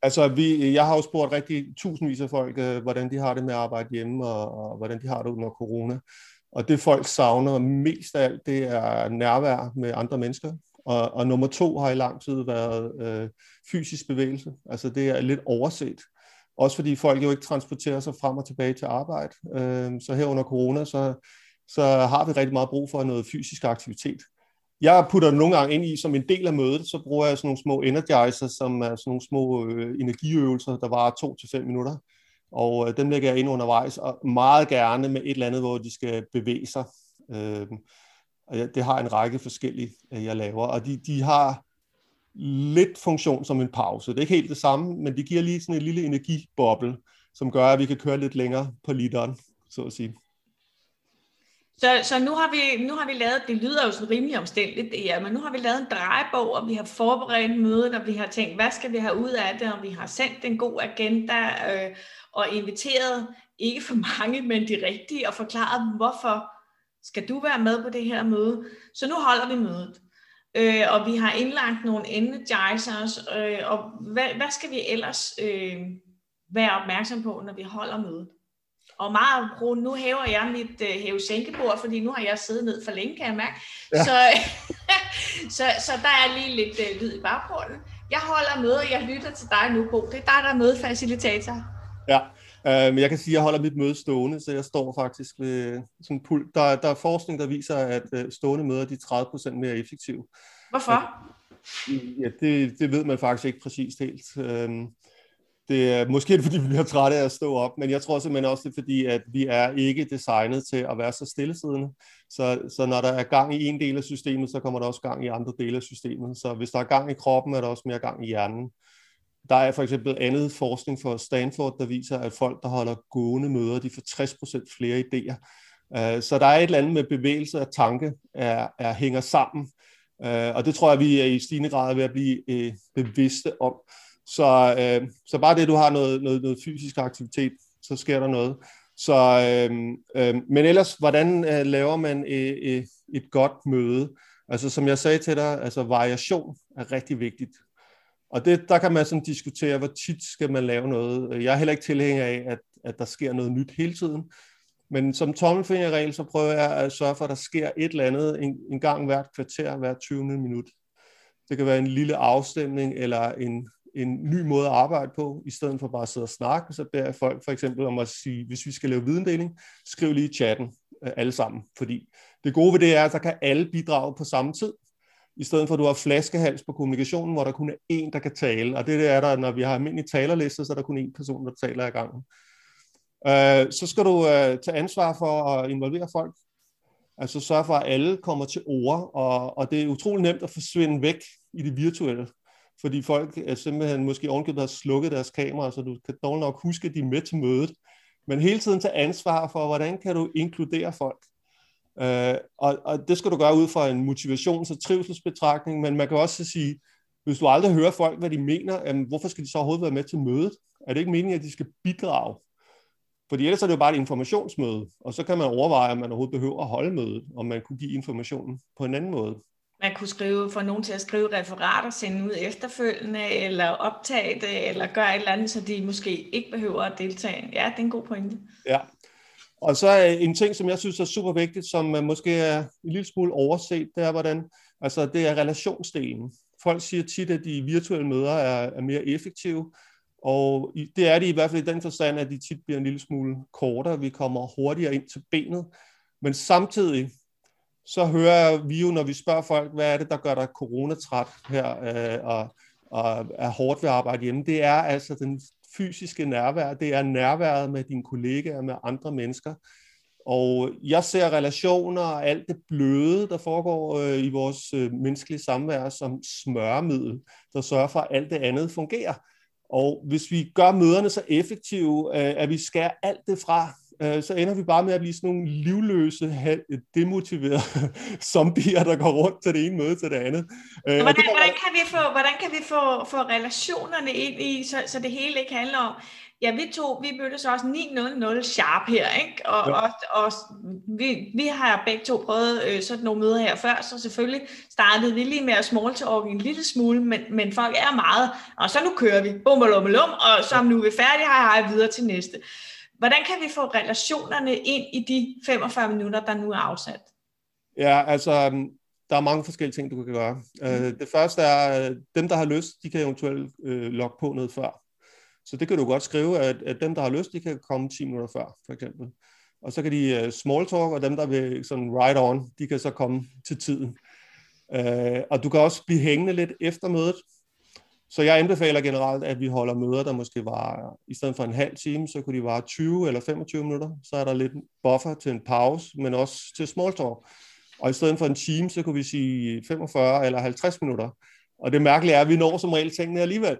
Altså, vi, jeg har jo spurgt rigtig tusindvis af folk, øh, hvordan de har det med at arbejde hjemme, og, og hvordan de har det under corona. Og det folk savner mest af alt, det er nærvær med andre mennesker. Og, og nummer to har i lang tid været øh, fysisk bevægelse. Altså det er lidt overset. Også fordi folk jo ikke transporterer sig frem og tilbage til arbejde. Øh, så her under corona, så, så har vi rigtig meget brug for noget fysisk aktivitet. Jeg putter det nogle gange ind i som en del af mødet, så bruger jeg sådan nogle små energizer, som er sådan nogle små øh, energiøvelser, der varer to til fem minutter. Og øh, dem lægger jeg ind undervejs, og meget gerne med et eller andet, hvor de skal bevæge sig. Øh, og jeg, det har en række forskellige, øh, jeg laver, og de, de har lidt funktion som en pause. Det er ikke helt det samme, men det giver lige sådan en lille energiboble, som gør, at vi kan køre lidt længere på literen, så at sige. Så, så nu, har vi, nu har vi lavet, det lyder jo sådan rimelig omstændigt det er, men nu har vi lavet en drejebog, og vi har forberedt mødet, og vi har tænkt, hvad skal vi have ud af det, og vi har sendt en god agenda, øh, og inviteret ikke for mange, men de rigtige, og forklaret, hvorfor skal du være med på det her møde. Så nu holder vi mødet. Øh, og vi har indlagt nogle energizers, øh, og hvad, hvad skal vi ellers øh, være opmærksom på, når vi holder mødet? Og meget nu hæver jeg mit øh, hæve-sænkebord, fordi nu har jeg siddet ned for længe, kan jeg mærke. Ja. Så, så, så der er lige lidt øh, lyd i baggrunden. Jeg holder møde, og jeg lytter til dig nu, Bo. Det er dig, der er mødefacilitator. Ja, men jeg kan sige, at jeg holder mit møde stående, så jeg står faktisk ved sådan en pult. Der, der er forskning, der viser, at øh, stående møder de er 30% mere effektive. Hvorfor? Ja, det, det ved man faktisk ikke præcist helt. Øh, det er måske det, fordi vi bliver trætte af at stå op, men jeg tror simpelthen også, det er fordi, at vi er ikke designet til at være så stillesiddende. Så, så når der er gang i en del af systemet, så kommer der også gang i andre dele af systemet. Så hvis der er gang i kroppen, er der også mere gang i hjernen. Der er for eksempel andet forskning fra Stanford, der viser, at folk, der holder gående møder, de får 60% flere idéer. Øh, så der er et eller andet med bevægelse og tanke, er, er hænger sammen. Øh, og det tror jeg, vi er i stigende grad ved at blive øh, bevidste om. Så, så bare det, du har noget, noget, noget fysisk aktivitet, så sker der noget. Så, øh, men ellers, hvordan øh, laver man et, et godt møde? Altså som jeg sagde til dig, altså variation er rigtig vigtigt. Og det, der kan man sådan diskutere, hvor tit skal man lave noget. Jeg er heller ikke tilhænger af, at, at der sker noget nyt hele tiden. Men som tommelfingerregel, så prøver jeg at sørge for, at der sker et eller andet en, en gang hvert kvarter, hvert 20. minut. Det kan være en lille afstemning, eller en, en ny måde at arbejde på, i stedet for bare at sidde og snakke, så beder jeg folk for eksempel om at sige, hvis vi skal lave videndeling, skriv lige i chatten øh, alle sammen, fordi det gode ved det er, at der kan alle bidrage på samme tid, i stedet for at du har flaskehals på kommunikationen, hvor der kun er én, der kan tale, og det, er der, når vi har almindelige talerlister, så er der kun én person, der taler ad gangen. Øh, så skal du øh, tage ansvar for at involvere folk, altså sørge for, at alle kommer til ord, og, og det er utrolig nemt at forsvinde væk i det virtuelle fordi folk er simpelthen måske ovenkøbet har slukket deres kamera, så du kan dårligt nok huske, at de er med til mødet. Men hele tiden tage ansvar for, hvordan kan du inkludere folk. Uh, og, og det skal du gøre ud fra en motivations- og trivselsbetragtning, men man kan også sige, hvis du aldrig hører folk, hvad de mener, jamen, hvorfor skal de så overhovedet være med til mødet? Er det ikke meningen, at de skal bidrage? Fordi ellers er det jo bare et informationsmøde, og så kan man overveje, om man overhovedet behøver at holde mødet, om man kunne give informationen på en anden måde man kunne skrive, få nogen til at skrive referater, sende ud efterfølgende, eller optage det, eller gøre et eller andet, så de måske ikke behøver at deltage. Ja, det er en god pointe. Ja, og så er en ting, som jeg synes er super vigtigt, som øh, måske er en lille smule overset, det er, hvordan, altså det er relationsdelen. Folk siger tit, at de virtuelle møder er, er mere effektive, og det er de i hvert fald i den forstand, at de tit bliver en lille smule kortere. Vi kommer hurtigere ind til benet. Men samtidig, så hører vi jo, når vi spørger folk, hvad er det, der gør dig coronatræt her, øh, og, og er hårdt ved at arbejde hjemme, det er altså den fysiske nærvær, det er nærværet med dine kollegaer, med andre mennesker. Og jeg ser relationer og alt det bløde, der foregår øh, i vores øh, menneskelige samvær, som smørmiddel, der sørger for, at alt det andet fungerer. Og hvis vi gør møderne så effektive, øh, at vi skærer alt det fra, øh, så ender vi bare med at blive sådan nogle livløse, demotiverede zombier, der går rundt til det ene møde til det andet. Øh, hvordan, det hvordan kan vi få, hvordan kan vi få, få relationerne ind i, så, så det hele ikke handler om, ja, vi to, vi mødtes også 9.00 sharp her, ikke? Og, ja. og, og vi, vi har begge to prøvet øh, sådan nogle møder her før, så selvfølgelig startede vi lige med at small talk en lille smule, men, men folk er meget, og så nu kører vi, bum, bum, bum, og så nu er vi færdige, hej, hej, videre til næste. Hvordan kan vi få relationerne ind i de 45 minutter, der nu er afsat? Ja, altså, øhm, der er mange forskellige ting, du kan gøre. Mm. det første er, øh, dem, der har lyst, de kan eventuelt øh, logge på noget før. Så det kan du godt skrive, at, at dem, der har lyst, de kan komme 10 minutter før, for eksempel. Og så kan de uh, small talk, og dem, der vil sådan right on, de kan så komme til tiden. Uh, og du kan også blive hængende lidt efter mødet. Så jeg anbefaler generelt, at vi holder møder, der måske var, i stedet for en halv time, så kunne de vare 20 eller 25 minutter. Så er der lidt buffer til en pause, men også til small talk. Og i stedet for en time, så kunne vi sige 45 eller 50 minutter. Og det mærkelige er, at vi når som regel tingene alligevel.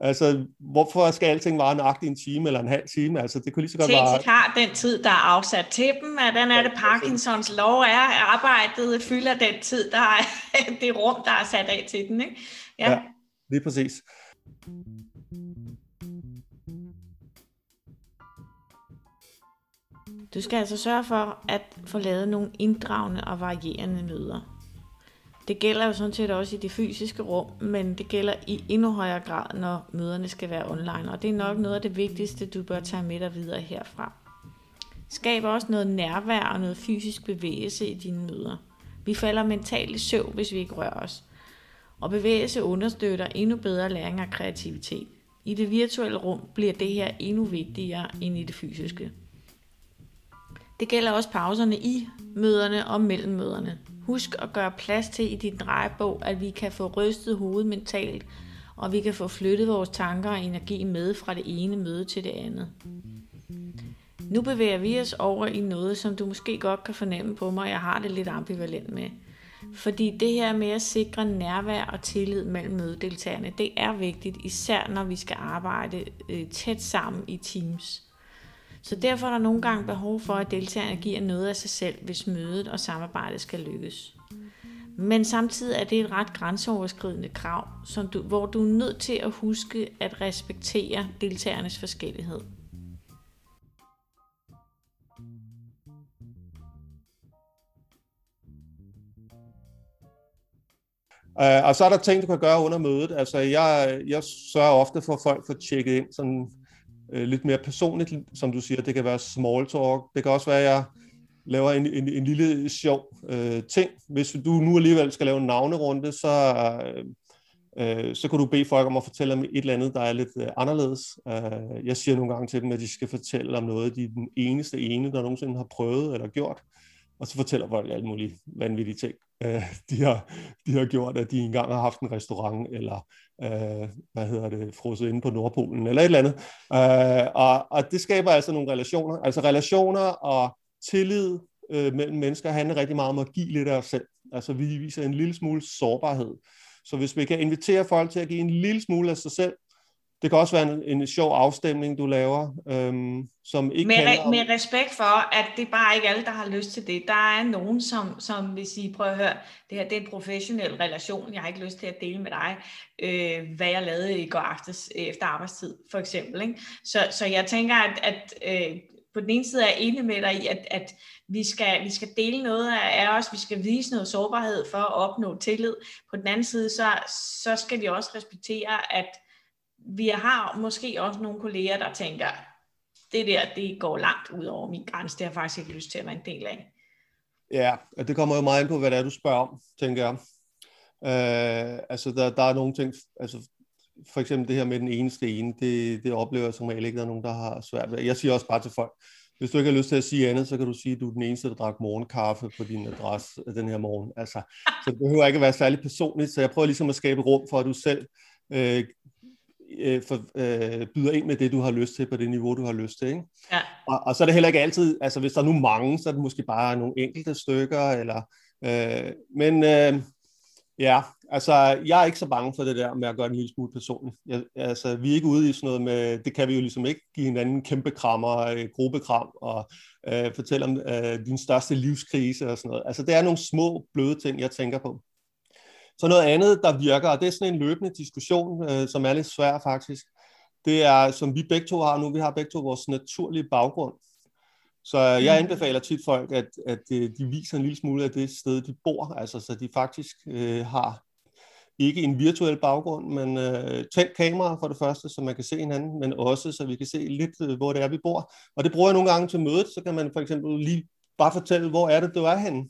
Altså, hvorfor skal alting vare nøjagtigt en time eller en halv time? Altså, det kunne lige så godt være... har den tid, der er afsat til dem. Den er det Parkinsons lov er. Arbejdet fylder den tid, der er det rum, der er sat af til den. Ikke? Ja. ja, lige præcis. Du skal altså sørge for at få lavet nogle inddragende og varierende møder. Det gælder jo sådan set også i det fysiske rum, men det gælder i endnu højere grad, når møderne skal være online. Og det er nok noget af det vigtigste, du bør tage med dig videre herfra. Skab også noget nærvær og noget fysisk bevægelse i dine møder. Vi falder mentalt i søvn, hvis vi ikke rører os. Og bevægelse understøtter endnu bedre læring og kreativitet. I det virtuelle rum bliver det her endnu vigtigere end i det fysiske. Det gælder også pauserne i møderne og mellem møderne. Husk at gøre plads til i din drejebog, at vi kan få rystet hovedet mentalt, og vi kan få flyttet vores tanker og energi med fra det ene møde til det andet. Nu bevæger vi os over i noget, som du måske godt kan fornemme på mig, jeg har det lidt ambivalent med. Fordi det her med at sikre nærvær og tillid mellem mødedeltagerne, det er vigtigt, især når vi skal arbejde øh, tæt sammen i teams. Så derfor er der nogle gange behov for, at deltagerne giver noget af sig selv, hvis mødet og samarbejdet skal lykkes. Men samtidig er det et ret grænseoverskridende krav, som du, hvor du er nødt til at huske at respektere deltagernes forskellighed. Øh, og så er der ting, du kan gøre under mødet. Altså, jeg, jeg sørger ofte for, at folk får tjekket ind sådan øh, lidt mere personligt, som du siger. Det kan være small talk. Det kan også være, at jeg laver en, en, en lille sjov øh, ting. Hvis du nu alligevel skal lave en navnerunde, så, øh, øh så kan du bede folk om at fortælle om et eller andet, der er lidt øh, anderledes. Øh, jeg siger nogle gange til dem, at de skal fortælle om noget, de er den eneste ene, der nogensinde har prøvet eller gjort. Og så fortæller folk alle mulige vanvittige ting øh, de, har, de har gjort, at de engang har haft en restaurant, eller øh, hvad hedder det, frosset inde på Nordpolen, eller et eller andet. Øh, og, og det skaber altså nogle relationer. Altså relationer og tillid øh, mellem mennesker handler rigtig meget om at give lidt af os selv. Altså vi viser en lille smule sårbarhed. Så hvis vi kan invitere folk til at give en lille smule af sig selv, det kan også være en, en sjov afstemning, du laver, øhm, som ikke med, om... med respekt for, at det er bare ikke alle, der har lyst til det. Der er nogen, som, som vil sige, prøv at høre, det her det er en professionel relation, jeg har ikke lyst til at dele med dig, øh, hvad jeg lavede i går aftes efter arbejdstid, for eksempel. Ikke? Så, så jeg tænker, at, at øh, på den ene side er jeg enig med dig i, at, at vi, skal, vi skal dele noget af os, vi skal vise noget sårbarhed for at opnå tillid. På den anden side, så, så skal vi også respektere, at vi har måske også nogle kolleger, der tænker, det der, det går langt ud over min grænse, det har jeg faktisk ikke lyst til at være en del af. Ja, det kommer jo meget ind på, hvad det er, du spørger om, tænker jeg. Øh, altså, der, der er nogle ting, altså for eksempel det her med den eneste ene, det, det oplever jeg som regel ikke, der er nogen, der har svært ved. Jeg siger også bare til folk, hvis du ikke har lyst til at sige andet, så kan du sige, at du er den eneste, der drak morgenkaffe på din adresse den her morgen. Altså, så det behøver ikke at være særlig personligt, så jeg prøver ligesom at skabe rum for, at du selv øh, øh, for, øh, byder ind med det, du har lyst til, på det niveau, du har lyst til. Ikke? Ja. Og, og så er det heller ikke altid, altså hvis der er nu mange, så er det måske bare nogle enkelte stykker, eller, øh, men øh, Ja, altså jeg er ikke så bange for det der med at gøre en lille smule personligt. Jeg, altså, vi er ikke ude i sådan noget med, det kan vi jo ligesom ikke give hinanden kæmpe krammer, øh, gruppekram og øh, fortælle om øh, din største livskrise og sådan noget. Altså det er nogle små bløde ting, jeg tænker på. Så noget andet, der virker, og det er sådan en løbende diskussion, øh, som er lidt svær faktisk, det er, som vi begge to har nu, vi har begge to vores naturlige baggrund. Så jeg mm. anbefaler tit folk, at, at øh, de viser en lille smule af det sted, de bor, altså så de faktisk øh, har ikke en virtuel baggrund, men øh, tændt kamera for det første, så man kan se hinanden, men også så vi kan se lidt, øh, hvor det er, vi bor. Og det bruger jeg nogle gange til mødet, så kan man for eksempel lige bare fortælle, hvor er det, du er henne,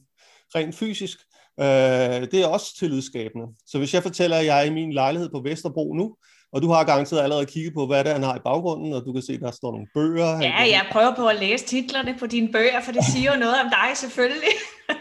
rent fysisk. Øh, det er også tillidsskabende. Så hvis jeg fortæller, at jeg er i min lejlighed på Vesterbro nu, og du har garanteret allerede kigget på, hvad det er, han har i baggrunden, og du kan se, der står nogle bøger. Ja, jeg prøver på at læse titlerne på dine bøger, for det siger jo noget om dig selvfølgelig.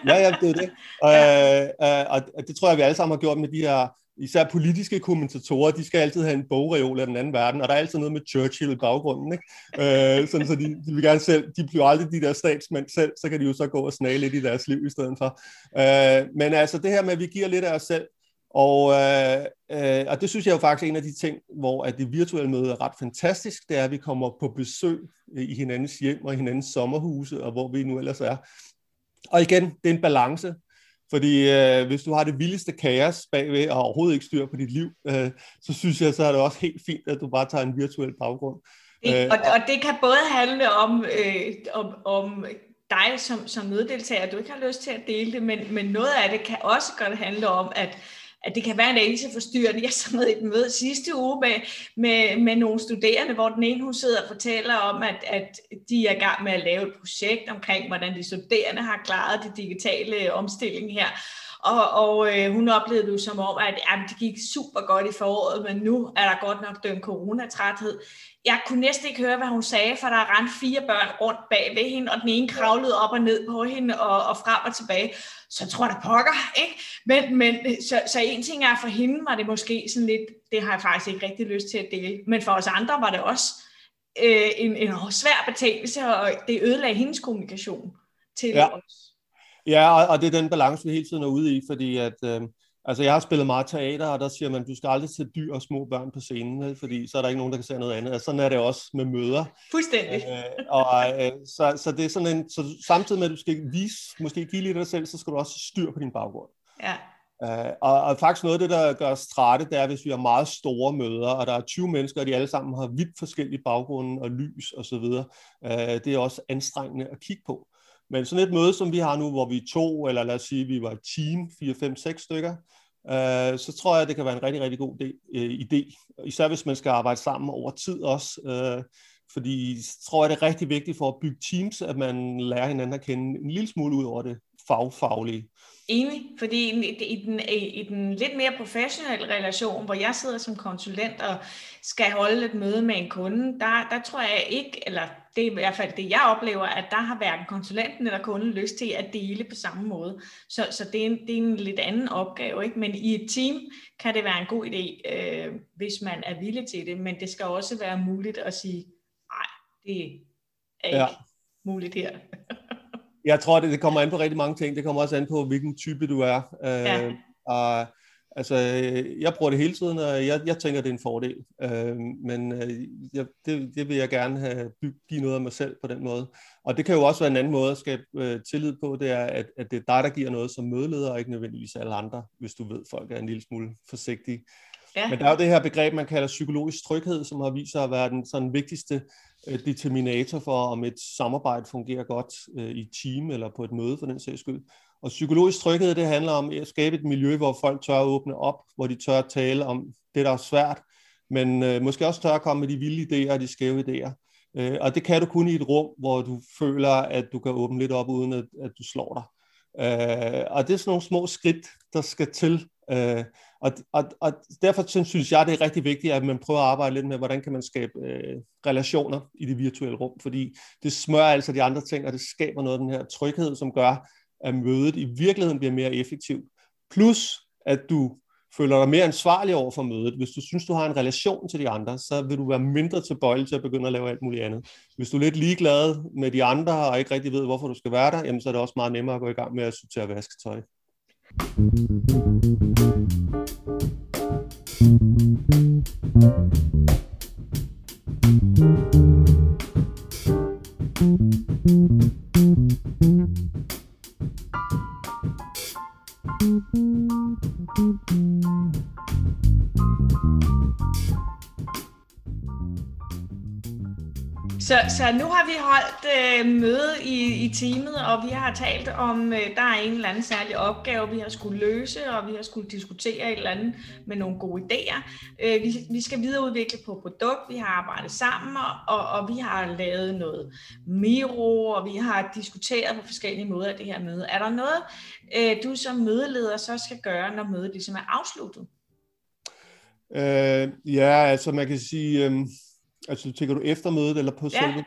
ja, ja, det er det. Og, ja. øh, øh og det tror jeg, vi alle sammen har gjort med de her især politiske kommentatorer, de skal altid have en bogreol af den anden verden, og der er altid noget med Churchill i baggrunden, ikke? Øh, sådan, så de, de vil gerne selv, de bliver aldrig de der statsmænd selv, så kan de jo så gå og snage lidt i deres liv i stedet for. Øh, men altså det her med, at vi giver lidt af os selv, og, øh, øh, og det synes jeg jo faktisk er en af de ting, hvor at det virtuelle møde er ret fantastisk, det er, at vi kommer på besøg i hinandens hjem og i hinandens sommerhuse, og hvor vi nu ellers er. Og igen, det er en balance, fordi øh, hvis du har det vildeste kaos bagved og overhovedet ikke styr på dit liv, øh, så synes jeg, så er det også helt fint, at du bare tager en virtuel baggrund. Det, øh, og, og det kan både handle om, øh, om, om dig som, som mødedeltager, du ikke har lyst til at dele det, men, men noget af det kan også godt handle om, at at det kan være en anelse forstyrrende. Jeg sad med et møde sidste uge med, med, med nogle studerende, hvor den ene hun sidder og fortæller om, at, at de er i gang med at lave et projekt omkring, hvordan de studerende har klaret det digitale omstilling her. Og, og øh, hun oplevede det som om, at jamen, det gik super godt i foråret, men nu er der godt nok den coronatræthed. Jeg kunne næsten ikke høre, hvad hun sagde, for der rendte fire børn rundt bag ved hende, og den ene kravlede op og ned på hende og, og frem og tilbage. Så jeg tror der pokker, ikke? Men, men så, så en ting er, for hende var det måske sådan lidt, det har jeg faktisk ikke rigtig lyst til at dele. Men for os andre var det også øh, en, en svær betingelse, og det ødelagde hendes kommunikation til ja. os. Ja, og, og det er den balance, vi hele tiden er ude i, fordi at, øh, altså jeg har spillet meget teater, og der siger man, du skal aldrig sætte dyr og små børn på scenen, fordi så er der ikke nogen, der kan se noget andet. Altså, sådan er det også med møder. Fuldstændig. Øh, og, øh, så, så det er sådan en, så samtidig med, at du skal vise, måske give lidt af dig selv, så skal du også styr på din baggrund. Ja. Uh, og, og faktisk noget af det, der gør os trætte, det er, hvis vi har meget store møder, og der er 20 mennesker, og de alle sammen har vidt forskellige baggrunde og lys osv. Uh, det er også anstrengende at kigge på. Men sådan et møde, som vi har nu, hvor vi er to, eller lad os sige, vi var et team, 4, 5, 6 stykker, øh, så tror jeg, det kan være en rigtig, rigtig god idé, øh, idé. Især hvis man skal arbejde sammen over tid også. Øh, fordi tror jeg, det er rigtig vigtigt for at bygge teams, at man lærer hinanden at kende en lille smule ud over det fagfaglige. Enig, fordi i den, i den lidt mere professionelle relation, hvor jeg sidder som konsulent og skal holde et møde med en kunde, der, der tror jeg ikke, eller det er i hvert fald det, jeg oplever, at der har hverken konsulenten eller kunden lyst til at dele på samme måde. Så, så det, er en, det er en lidt anden opgave, ikke? men i et team kan det være en god idé, øh, hvis man er villig til det, men det skal også være muligt at sige, nej, det er ikke ja. muligt her. Jeg tror, det, det kommer an på rigtig mange ting. Det kommer også an på, hvilken type du er. Øh, ja. og, altså, jeg bruger det hele tiden, og jeg, jeg tænker, det er en fordel. Øh, men øh, jeg, det, det vil jeg gerne have bygget, give noget af mig selv på den måde. Og det kan jo også være en anden måde at skabe øh, tillid på, det er, at, at det er dig, der giver noget som mødeleder, og ikke nødvendigvis alle andre, hvis du ved, at folk er en lille smule forsigtige. Ja. Men der er jo det her begreb, man kalder psykologisk tryghed, som har vist sig at være den sådan vigtigste øh, determinator for, om et samarbejde fungerer godt øh, i et team eller på et møde for den sags skyld. Og psykologisk tryghed, det handler om at skabe et miljø, hvor folk tør at åbne op, hvor de tør at tale om det, der er svært, men øh, måske også tør at komme med de vilde idéer og de skæve idéer. Øh, og det kan du kun i et rum, hvor du føler, at du kan åbne lidt op, uden at, at du slår dig. Øh, og det er sådan nogle små skridt, der skal til. Øh, og, og, og derfor synes jeg, det er rigtig vigtigt, at man prøver at arbejde lidt med, hvordan kan man skabe øh, relationer i det virtuelle rum, fordi det smører altså de andre ting, og det skaber noget af den her tryghed, som gør, at mødet i virkeligheden bliver mere effektivt. Plus, at du føler dig mere ansvarlig over for mødet. Hvis du synes, du har en relation til de andre, så vil du være mindre tilbøjelig til at begynde at lave alt muligt andet. Hvis du er lidt ligeglad med de andre og ikke rigtig ved, hvorfor du skal være der, jamen, så er det også meget nemmere at gå i gang med at sortere vasketøj. Thank you. Så, så nu har vi holdt øh, møde i, i teamet, og vi har talt om, øh, der er en eller anden særlig opgave, vi har skulle løse, og vi har skulle diskutere et eller andet med nogle gode idéer. Øh, vi, vi skal videreudvikle på produkt, vi har arbejdet sammen, og, og vi har lavet noget Miro, og vi har diskuteret på forskellige måder af det her møde. Er der noget, øh, du som mødeleder så skal gøre, når mødet ligesom er afsluttet? Øh, ja, altså man kan sige... Øh Altså, tænker du efter mødet eller på ja. selve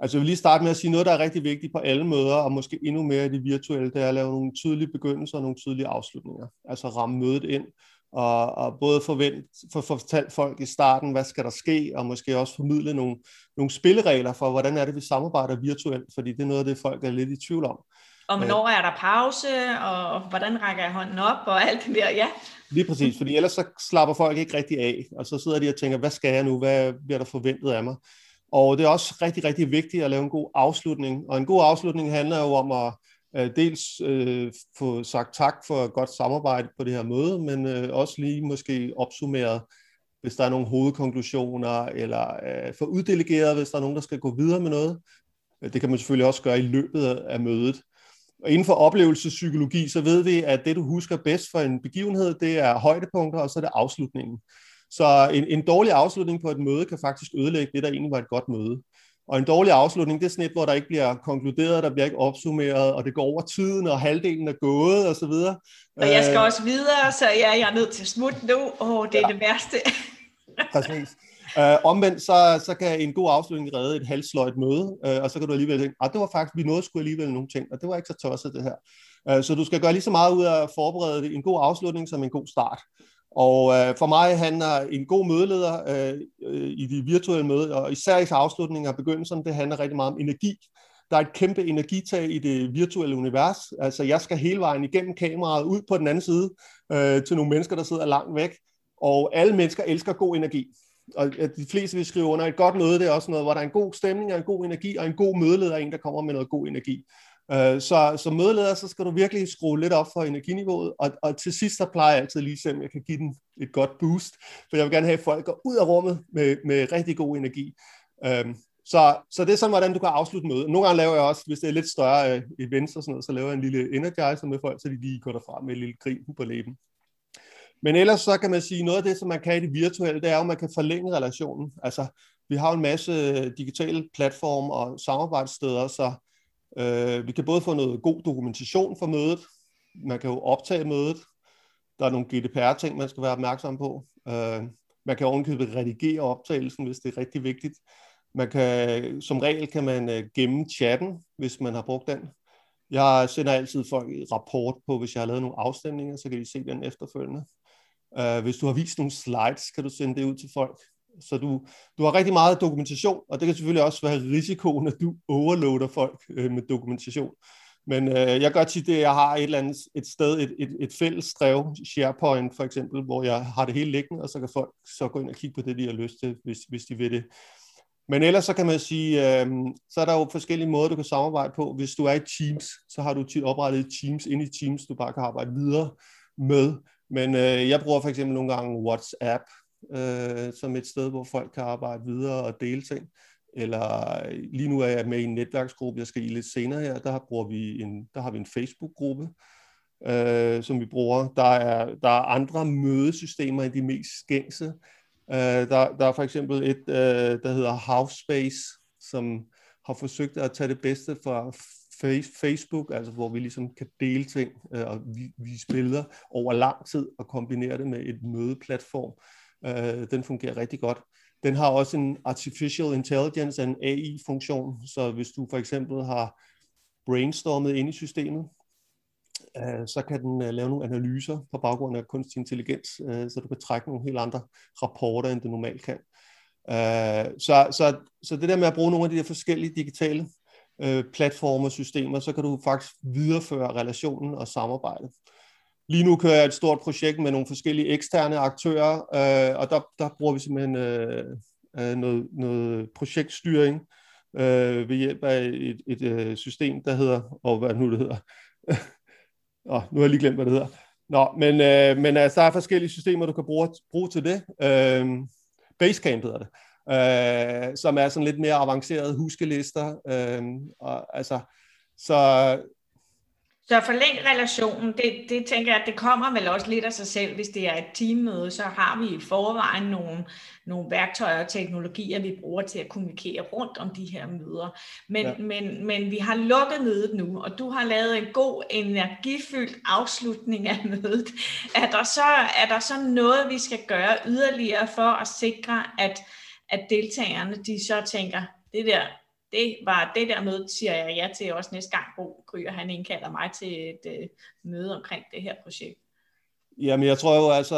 Altså, jeg vil lige starte med at sige noget, der er rigtig vigtigt på alle møder, og måske endnu mere i det virtuelle, det er at lave nogle tydelige begyndelser og nogle tydelige afslutninger. Altså ramme mødet ind, og, og både forvent, for, for fortalt folk i starten, hvad skal der ske, og måske også formidle nogle, nogle spilleregler for, hvordan er det, vi samarbejder virtuelt, fordi det er noget af det, folk er lidt i tvivl om. Og hvornår er der pause, og hvordan rækker jeg hånden op, og alt det der, ja. Lige præcis, fordi ellers så slapper folk ikke rigtig af, og så sidder de og tænker, hvad skal jeg nu, hvad bliver der forventet af mig? Og det er også rigtig, rigtig vigtigt at lave en god afslutning, og en god afslutning handler jo om at uh, dels uh, få sagt tak for et godt samarbejde på det her møde, men uh, også lige måske opsummeret, hvis der er nogle hovedkonklusioner, eller uh, få uddelegeret, hvis der er nogen, der skal gå videre med noget. Det kan man selvfølgelig også gøre i løbet af mødet. Og inden for oplevelsespsykologi, så ved vi, at det, du husker bedst for en begivenhed, det er højdepunkter, og så er det afslutningen. Så en, en dårlig afslutning på et møde kan faktisk ødelægge det, der egentlig var et godt møde. Og en dårlig afslutning, det er sådan et, hvor der ikke bliver konkluderet, der bliver ikke opsummeret, og det går over tiden, og halvdelen er gået, og så videre. Og jeg skal øh, også videre, så ja, jeg er nødt til at smutte nu. Åh, oh, det er ja. det værste. Præcis. Uh, omvendt, så, så kan en god afslutning redde et halvsløjt møde, uh, og så kan du alligevel tænke, at det var faktisk, vi nåede skulle alligevel nogle ting, og det var ikke så tosset det her. Uh, så du skal gøre lige så meget ud af at forberede en god afslutning som en god start. Og uh, for mig handler en god mødeleder uh, i de virtuelle møder, og især i afslutningen og begyndelsen, det handler rigtig meget om energi. Der er et kæmpe energitag i det virtuelle univers. Altså, jeg skal hele vejen igennem kameraet ud på den anden side uh, til nogle mennesker, der sidder langt væk. Og alle mennesker elsker god energi og de fleste vil skrive under, et godt møde, det er også noget, hvor der er en god stemning og en god energi, og en god mødeleder er en, der kommer med noget god energi. Øh, så som mødeleder, så skal du virkelig skrue lidt op for energiniveauet, og, og til sidst, så plejer jeg altid lige se, jeg kan give den et godt boost, for jeg vil gerne have, at folk går ud af rummet med, med rigtig god energi. Øhm, så, så det er sådan, hvordan du kan afslutte mødet. Nogle gange laver jeg også, hvis det er lidt større øh, events og sådan noget, så laver jeg en lille energizer med folk, så de lige går derfra med en lille grin på læben. Men ellers så kan man sige, noget af det, som man kan i det virtuelle, det er at man kan forlænge relationen. Altså, vi har en masse øh, digitale platforme og samarbejdssteder, så øh, vi kan både få noget god dokumentation for mødet, man kan jo optage mødet, der er nogle GDPR-ting, man skal være opmærksom på. Øh, man kan ovenkøbet redigere optagelsen, hvis det er rigtig vigtigt. Man kan, som regel kan man øh, gemme chatten, hvis man har brugt den. Jeg sender altid folk en rapport på, hvis jeg har lavet nogle afstemninger, så kan de se den efterfølgende. Uh, hvis du har vist nogle slides, kan du sende det ud til folk. Så du, du har rigtig meget dokumentation, og det kan selvfølgelig også være risikoen, at du overloader folk uh, med dokumentation. Men uh, jeg gør tit det, at jeg har et eller andet et sted, et, et, et fælles drev, SharePoint for eksempel, hvor jeg har det hele liggende, og så kan folk så gå ind og kigge på det, de har lyst til, hvis, hvis de vil det. Men ellers så kan man sige, øh, så er der jo forskellige måder, du kan samarbejde på. Hvis du er i Teams, så har du tit oprettet Teams ind i Teams, du bare kan arbejde videre med. Men øh, jeg bruger for eksempel nogle gange WhatsApp øh, som et sted, hvor folk kan arbejde videre og dele ting. Eller øh, lige nu er jeg med i en netværksgruppe, jeg skal i lidt senere her, der, bruger vi en, der har vi en Facebook-gruppe, øh, som vi bruger. Der er, der er andre mødesystemer end de mest gængse. Øh, der, der er for eksempel et, øh, der hedder House Space, som har forsøgt at tage det bedste fra Facebook, altså hvor vi ligesom kan dele ting øh, og vi spiller over lang tid og kombinere det med et mødeplatform. Øh, den fungerer rigtig godt. Den har også en Artificial Intelligence, en AI-funktion, så hvis du for eksempel har brainstormet ind i systemet, øh, så kan den øh, lave nogle analyser på baggrund af kunstig intelligens, øh, så du kan trække nogle helt andre rapporter, end du normalt kan. Øh, så, så, så det der med at bruge nogle af de der forskellige digitale øh, platforme og systemer, så kan du faktisk videreføre relationen og samarbejdet. Lige nu kører jeg et stort projekt med nogle forskellige eksterne aktører, øh, og der, der bruger vi simpelthen øh, øh, noget, noget projektstyring øh, ved hjælp af et, et, et system, der hedder, og hvad nu det hedder, oh, nu har jeg lige glemt, hvad det hedder. Nå, men, øh, men altså, der er forskellige systemer, du kan bruge, bruge til det. Øh, Basecamp hedder det, øh, som er sådan lidt mere avancerede huskelister. Øh, og, altså, så så forlæng relationen, det, det tænker jeg, at det kommer vel også lidt af sig selv, hvis det er et teammøde, så har vi i forvejen nogle, nogle værktøjer og teknologier, vi bruger til at kommunikere rundt om de her møder. Men, ja. men, men vi har lukket mødet nu, og du har lavet en god, energifyldt afslutning af mødet. Er der så, er der så noget, vi skal gøre yderligere for at sikre, at, at deltagerne de så tænker, det der, det var det der møde, siger jeg ja til også næste gang, Bo Kryger, han indkalder mig til et øh, møde omkring det her projekt. Jamen, jeg tror jo altså,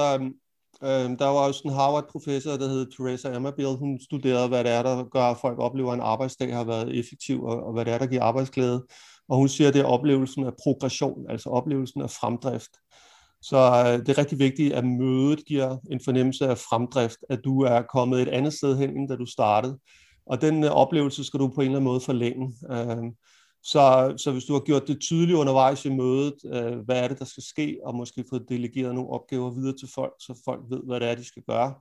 øh, der var også en Harvard-professor, der hed Teresa Amabil, hun studerede, hvad det er, der gør, at folk oplever, at en arbejdsdag har været effektiv, og, og hvad det er, der giver arbejdsglæde. Og hun siger, at det er oplevelsen af progression, altså oplevelsen af fremdrift. Så øh, det er rigtig vigtigt, at mødet giver en fornemmelse af fremdrift, at du er kommet et andet sted hen, end da du startede. Og den øh, oplevelse skal du på en eller anden måde forlænge. Øh, så, så hvis du har gjort det tydeligt undervejs i mødet, øh, hvad er det, der skal ske, og måske fået delegeret nogle opgaver videre til folk, så folk ved, hvad det er, de skal gøre.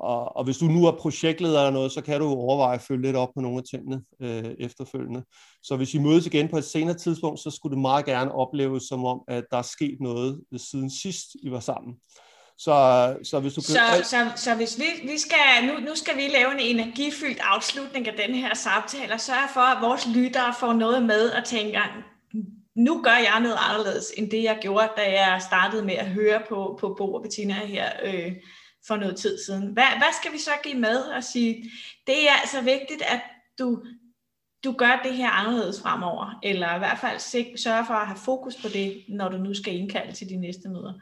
Og, og hvis du nu er projektleder eller noget, så kan du overveje at følge lidt op på nogle af tingene øh, efterfølgende. Så hvis I mødes igen på et senere tidspunkt, så skulle det meget gerne opleves som om, at der er sket noget øh, siden sidst, I var sammen. Så, så hvis du så, så, så hvis vi, vi skal, nu, nu skal vi lave en energifyldt afslutning af den her samtale, og sørge for, at vores lyttere får noget med og tænker, nu gør jeg noget anderledes, end det jeg gjorde, da jeg startede med at høre på, på Bo og Bettina her øh, for noget tid siden. Hvad, hvad skal vi så give med og sige, det er altså vigtigt, at du, du gør det her anderledes fremover, eller i hvert fald sørge for at have fokus på det, når du nu skal indkalde til de næste møder.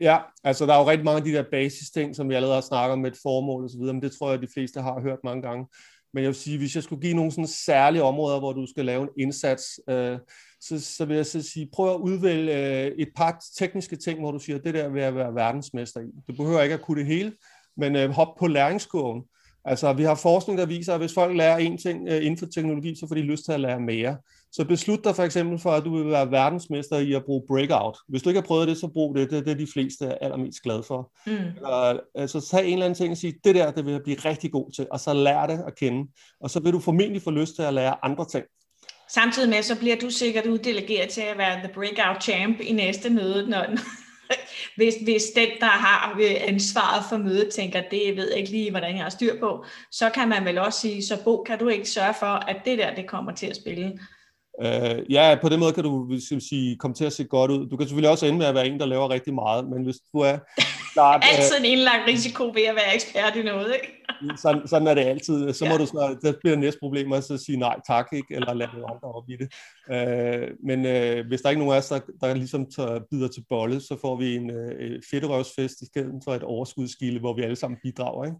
Ja, altså der er jo rigtig mange af de der basis ting, som vi allerede har snakket om med et formål og så videre, men det tror jeg, at de fleste har hørt mange gange. Men jeg vil sige, hvis jeg skulle give nogle sådan særlige områder, hvor du skal lave en indsats, øh, så, så vil jeg så sige, prøv at udvælge øh, et par tekniske ting, hvor du siger, det der vil jeg være verdensmester i. Du behøver ikke at kunne det hele, men øh, hop på læringskurven. Altså, vi har forskning, der viser, at hvis folk lærer en ting øh, inden for teknologi, så får de lyst til at lære mere. Så beslut dig for eksempel for, at du vil være verdensmester i at bruge breakout. Hvis du ikke har prøvet det, så brug det. Det er det, de fleste er allermest glade for. Mm. Uh, altså, tag en eller anden ting og sige, det der, det vil jeg blive rigtig god til, og så lær det at kende. Og så vil du formentlig få lyst til at lære andre ting. Samtidig med, så bliver du sikkert uddelegeret til at være the breakout champ i næste møde, når, hvis, hvis den, der har øh, ansvaret for mødet, tænker, det ved jeg ikke lige, hvordan jeg har styr på, så kan man vel også sige, så Bo, kan du ikke sørge for, at det der, det kommer til at spille? Uh, ja, på den måde kan du vil sige, komme til at se godt ud. Du kan selvfølgelig også ende med at være en, der laver rigtig meget, men hvis du er klart... altid en indlagt risiko ved at være ekspert i noget, ikke? sådan, sådan er det altid. Så må ja. du snart, det bliver næste problem at sige nej tak, ikke? eller lade andre op i det. Uh, men uh, hvis der er ikke nogen af os, der, der ligesom tager, bider til bolle, så får vi en uh, fedterøvsfest i stedet for et overskudskilde, hvor vi alle sammen bidrager. Ikke?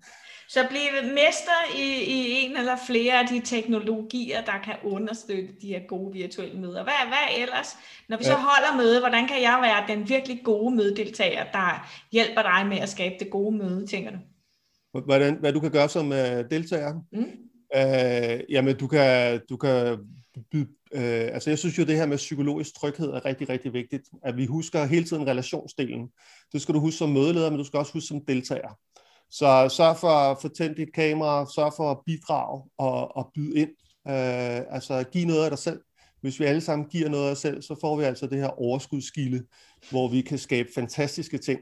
Så blive mester i, i en eller flere af de teknologier, der kan understøtte de her gode virtuelle møder. Hvad, hvad ellers? Når vi ja. så holder møde, hvordan kan jeg være den virkelig gode mødedeltager, der hjælper dig med at skabe det gode møde, tænker du? Hvordan, hvad du kan gøre som uh, deltager? Mm. Uh, jamen, du kan, du kan byde, uh, altså jeg synes jo, det her med psykologisk tryghed er rigtig, rigtig vigtigt. At vi husker hele tiden relationsdelen. Det skal du huske som mødeleder, men du skal også huske som deltager. Så sørg for at få tændt dit kamera, sørg for at bidrage og, og byde ind. Uh, altså giv noget af dig selv. Hvis vi alle sammen giver noget af os selv, så får vi altså det her overskudsskilde, hvor vi kan skabe fantastiske ting.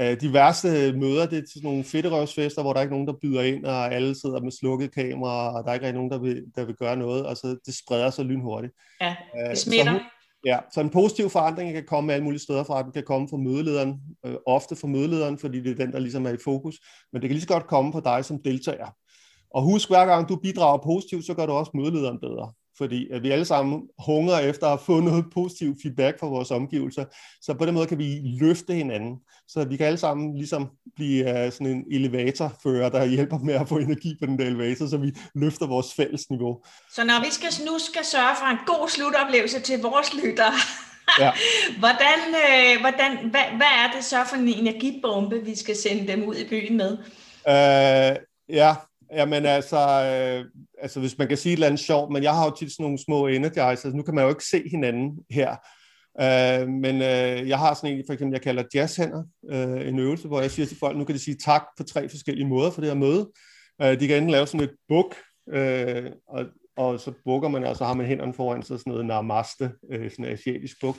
Uh, de værste møder, det er til nogle fedterøvsfester, hvor der er ikke nogen, der byder ind, og alle sidder med slukket kamera, og der er ikke nogen, der vil, der vil gøre noget. Altså, det spreder sig lynhurtigt. Ja, det smitter. Uh, Ja, så en positiv forandring kan komme alle mulige steder fra. Den kan komme fra mødelederen, øh, ofte fra mødelederen, fordi det er den, der ligesom er i fokus. Men det kan lige så godt komme fra dig som deltager. Og husk, hver gang du bidrager positivt, så gør du også mødelederen bedre fordi at vi alle sammen hungrer efter at få noget positiv feedback fra vores omgivelser. Så på den måde kan vi løfte hinanden. Så vi kan alle sammen ligesom blive uh, sådan en elevatorfører, der hjælper med at få energi på den der elevator, så vi løfter vores fælles niveau. Så når vi skal, nu skal sørge for en god slutoplevelse til vores lyttere, Ja. hvordan, øh, hvordan, hvad, hvad er det så for en energibombe, vi skal sende dem ud i byen med? Øh, ja, jamen altså, øh, altså, hvis man kan sige et eller andet sjovt, men jeg har jo tit sådan nogle små energizers, altså, nu kan man jo ikke se hinanden her, Øh, men øh, jeg har sådan en, for eksempel, jeg kalder jazzhænder, øh, en øvelse, hvor jeg siger til folk, nu kan de sige tak på tre forskellige måder for det her møde. Øh, de kan enten lave sådan et buk, øh, og, og så bukker man, og så har man hænderne foran sig, sådan noget namaste, øh, sådan en asiatisk buk.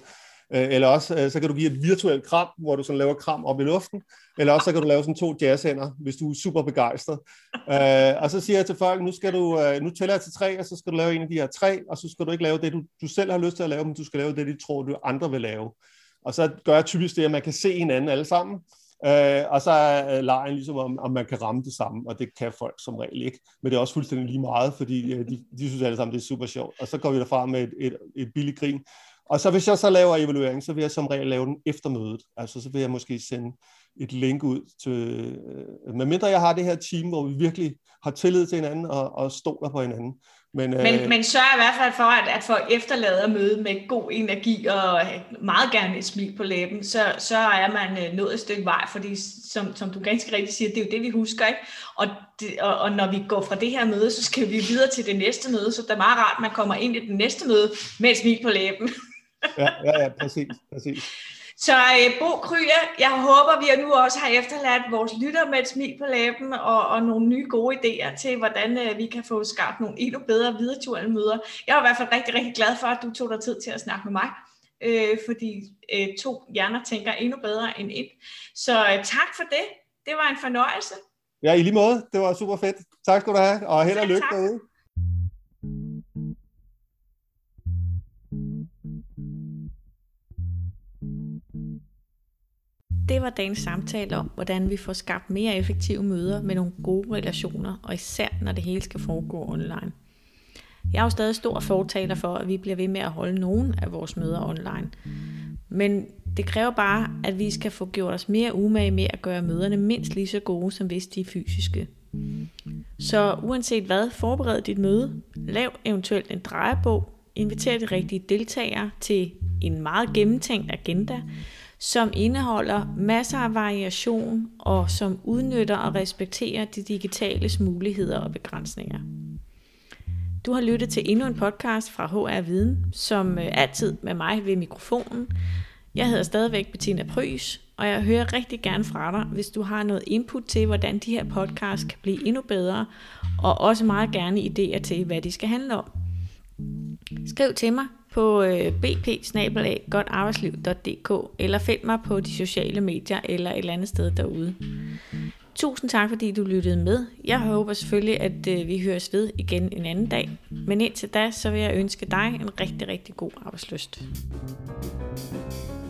Øh, eller også, øh, så kan du give et virtuelt kram, hvor du sådan laver kram op i luften. Eller også, så kan du lave sådan to jazzhænder, hvis du er super begejstret. Øh, og så siger jeg til folk, nu, skal du, nu tæller jeg til tre, og så skal du lave en af de her tre, og så skal du ikke lave det, du, du selv har lyst til at lave, men du skal lave det, de tror, du andre vil lave. Og så gør jeg typisk det, at man kan se hinanden alle sammen, Øh, og så er lejen ligesom, om, om man kan ramme det samme, og det kan folk som regel ikke. Men det er også fuldstændig lige meget, fordi de, de synes alle sammen, det er super sjovt. Og så går vi derfra med et, et, et billigt grin. Og så hvis jeg så laver evaluering, så vil jeg som regel lave den efter mødet. Altså så vil jeg måske sende et link ud til, øh, medmindre jeg har det her team, hvor vi virkelig har tillid til hinanden og, og stoler på hinanden. Men, øh, men, øh, men sørg i hvert fald for, at, at få efterladet møde med god energi og meget gerne et smil på læben, så, så er man øh, nået et stykke vej, fordi som, som du ganske rigtigt siger, det er jo det, vi husker, ikke? Og, det, og, og når vi går fra det her møde, så skal vi videre til det næste møde, så det er meget rart, at man kommer ind i det næste møde med et smil på læben. ja, ja, ja, præcis, præcis. Så øh, Bo Krye, jeg håber, vi nu også har efterladt vores lytter med et smil på læben og, og nogle nye gode idéer til, hvordan øh, vi kan få skabt nogle endnu bedre virtuelle møder. Jeg er i hvert fald rigtig, rigtig glad for, at du tog dig tid til at snakke med mig, øh, fordi øh, to hjerner tænker endnu bedre end et. Så øh, tak for det. Det var en fornøjelse. Ja, i lige måde. Det var super fedt. Tak skal du have, og held og lykke derude. Det var dagens samtale om, hvordan vi får skabt mere effektive møder med nogle gode relationer, og især når det hele skal foregå online. Jeg er jo stadig stor fortaler for, at vi bliver ved med at holde nogle af vores møder online. Men det kræver bare, at vi skal få gjort os mere umage med at gøre møderne mindst lige så gode, som hvis de er fysiske. Så uanset hvad, forbered dit møde, lav eventuelt en drejebog, inviter de rigtige deltagere til en meget gennemtænkt agenda, som indeholder masser af variation og som udnytter og respekterer de digitales muligheder og begrænsninger. Du har lyttet til endnu en podcast fra HR Viden, som øh, altid med mig ved mikrofonen. Jeg hedder stadigvæk Bettina Prys, og jeg hører rigtig gerne fra dig, hvis du har noget input til, hvordan de her podcasts kan blive endnu bedre, og også meget gerne idéer til, hvad de skal handle om. Skriv til mig på øh, bp eller find mig på de sociale medier eller et eller andet sted derude. Tusind tak, fordi du lyttede med. Jeg håber selvfølgelig, at øh, vi høres ved igen en anden dag. Men indtil da, så vil jeg ønske dig en rigtig, rigtig god arbejdsløst. thank you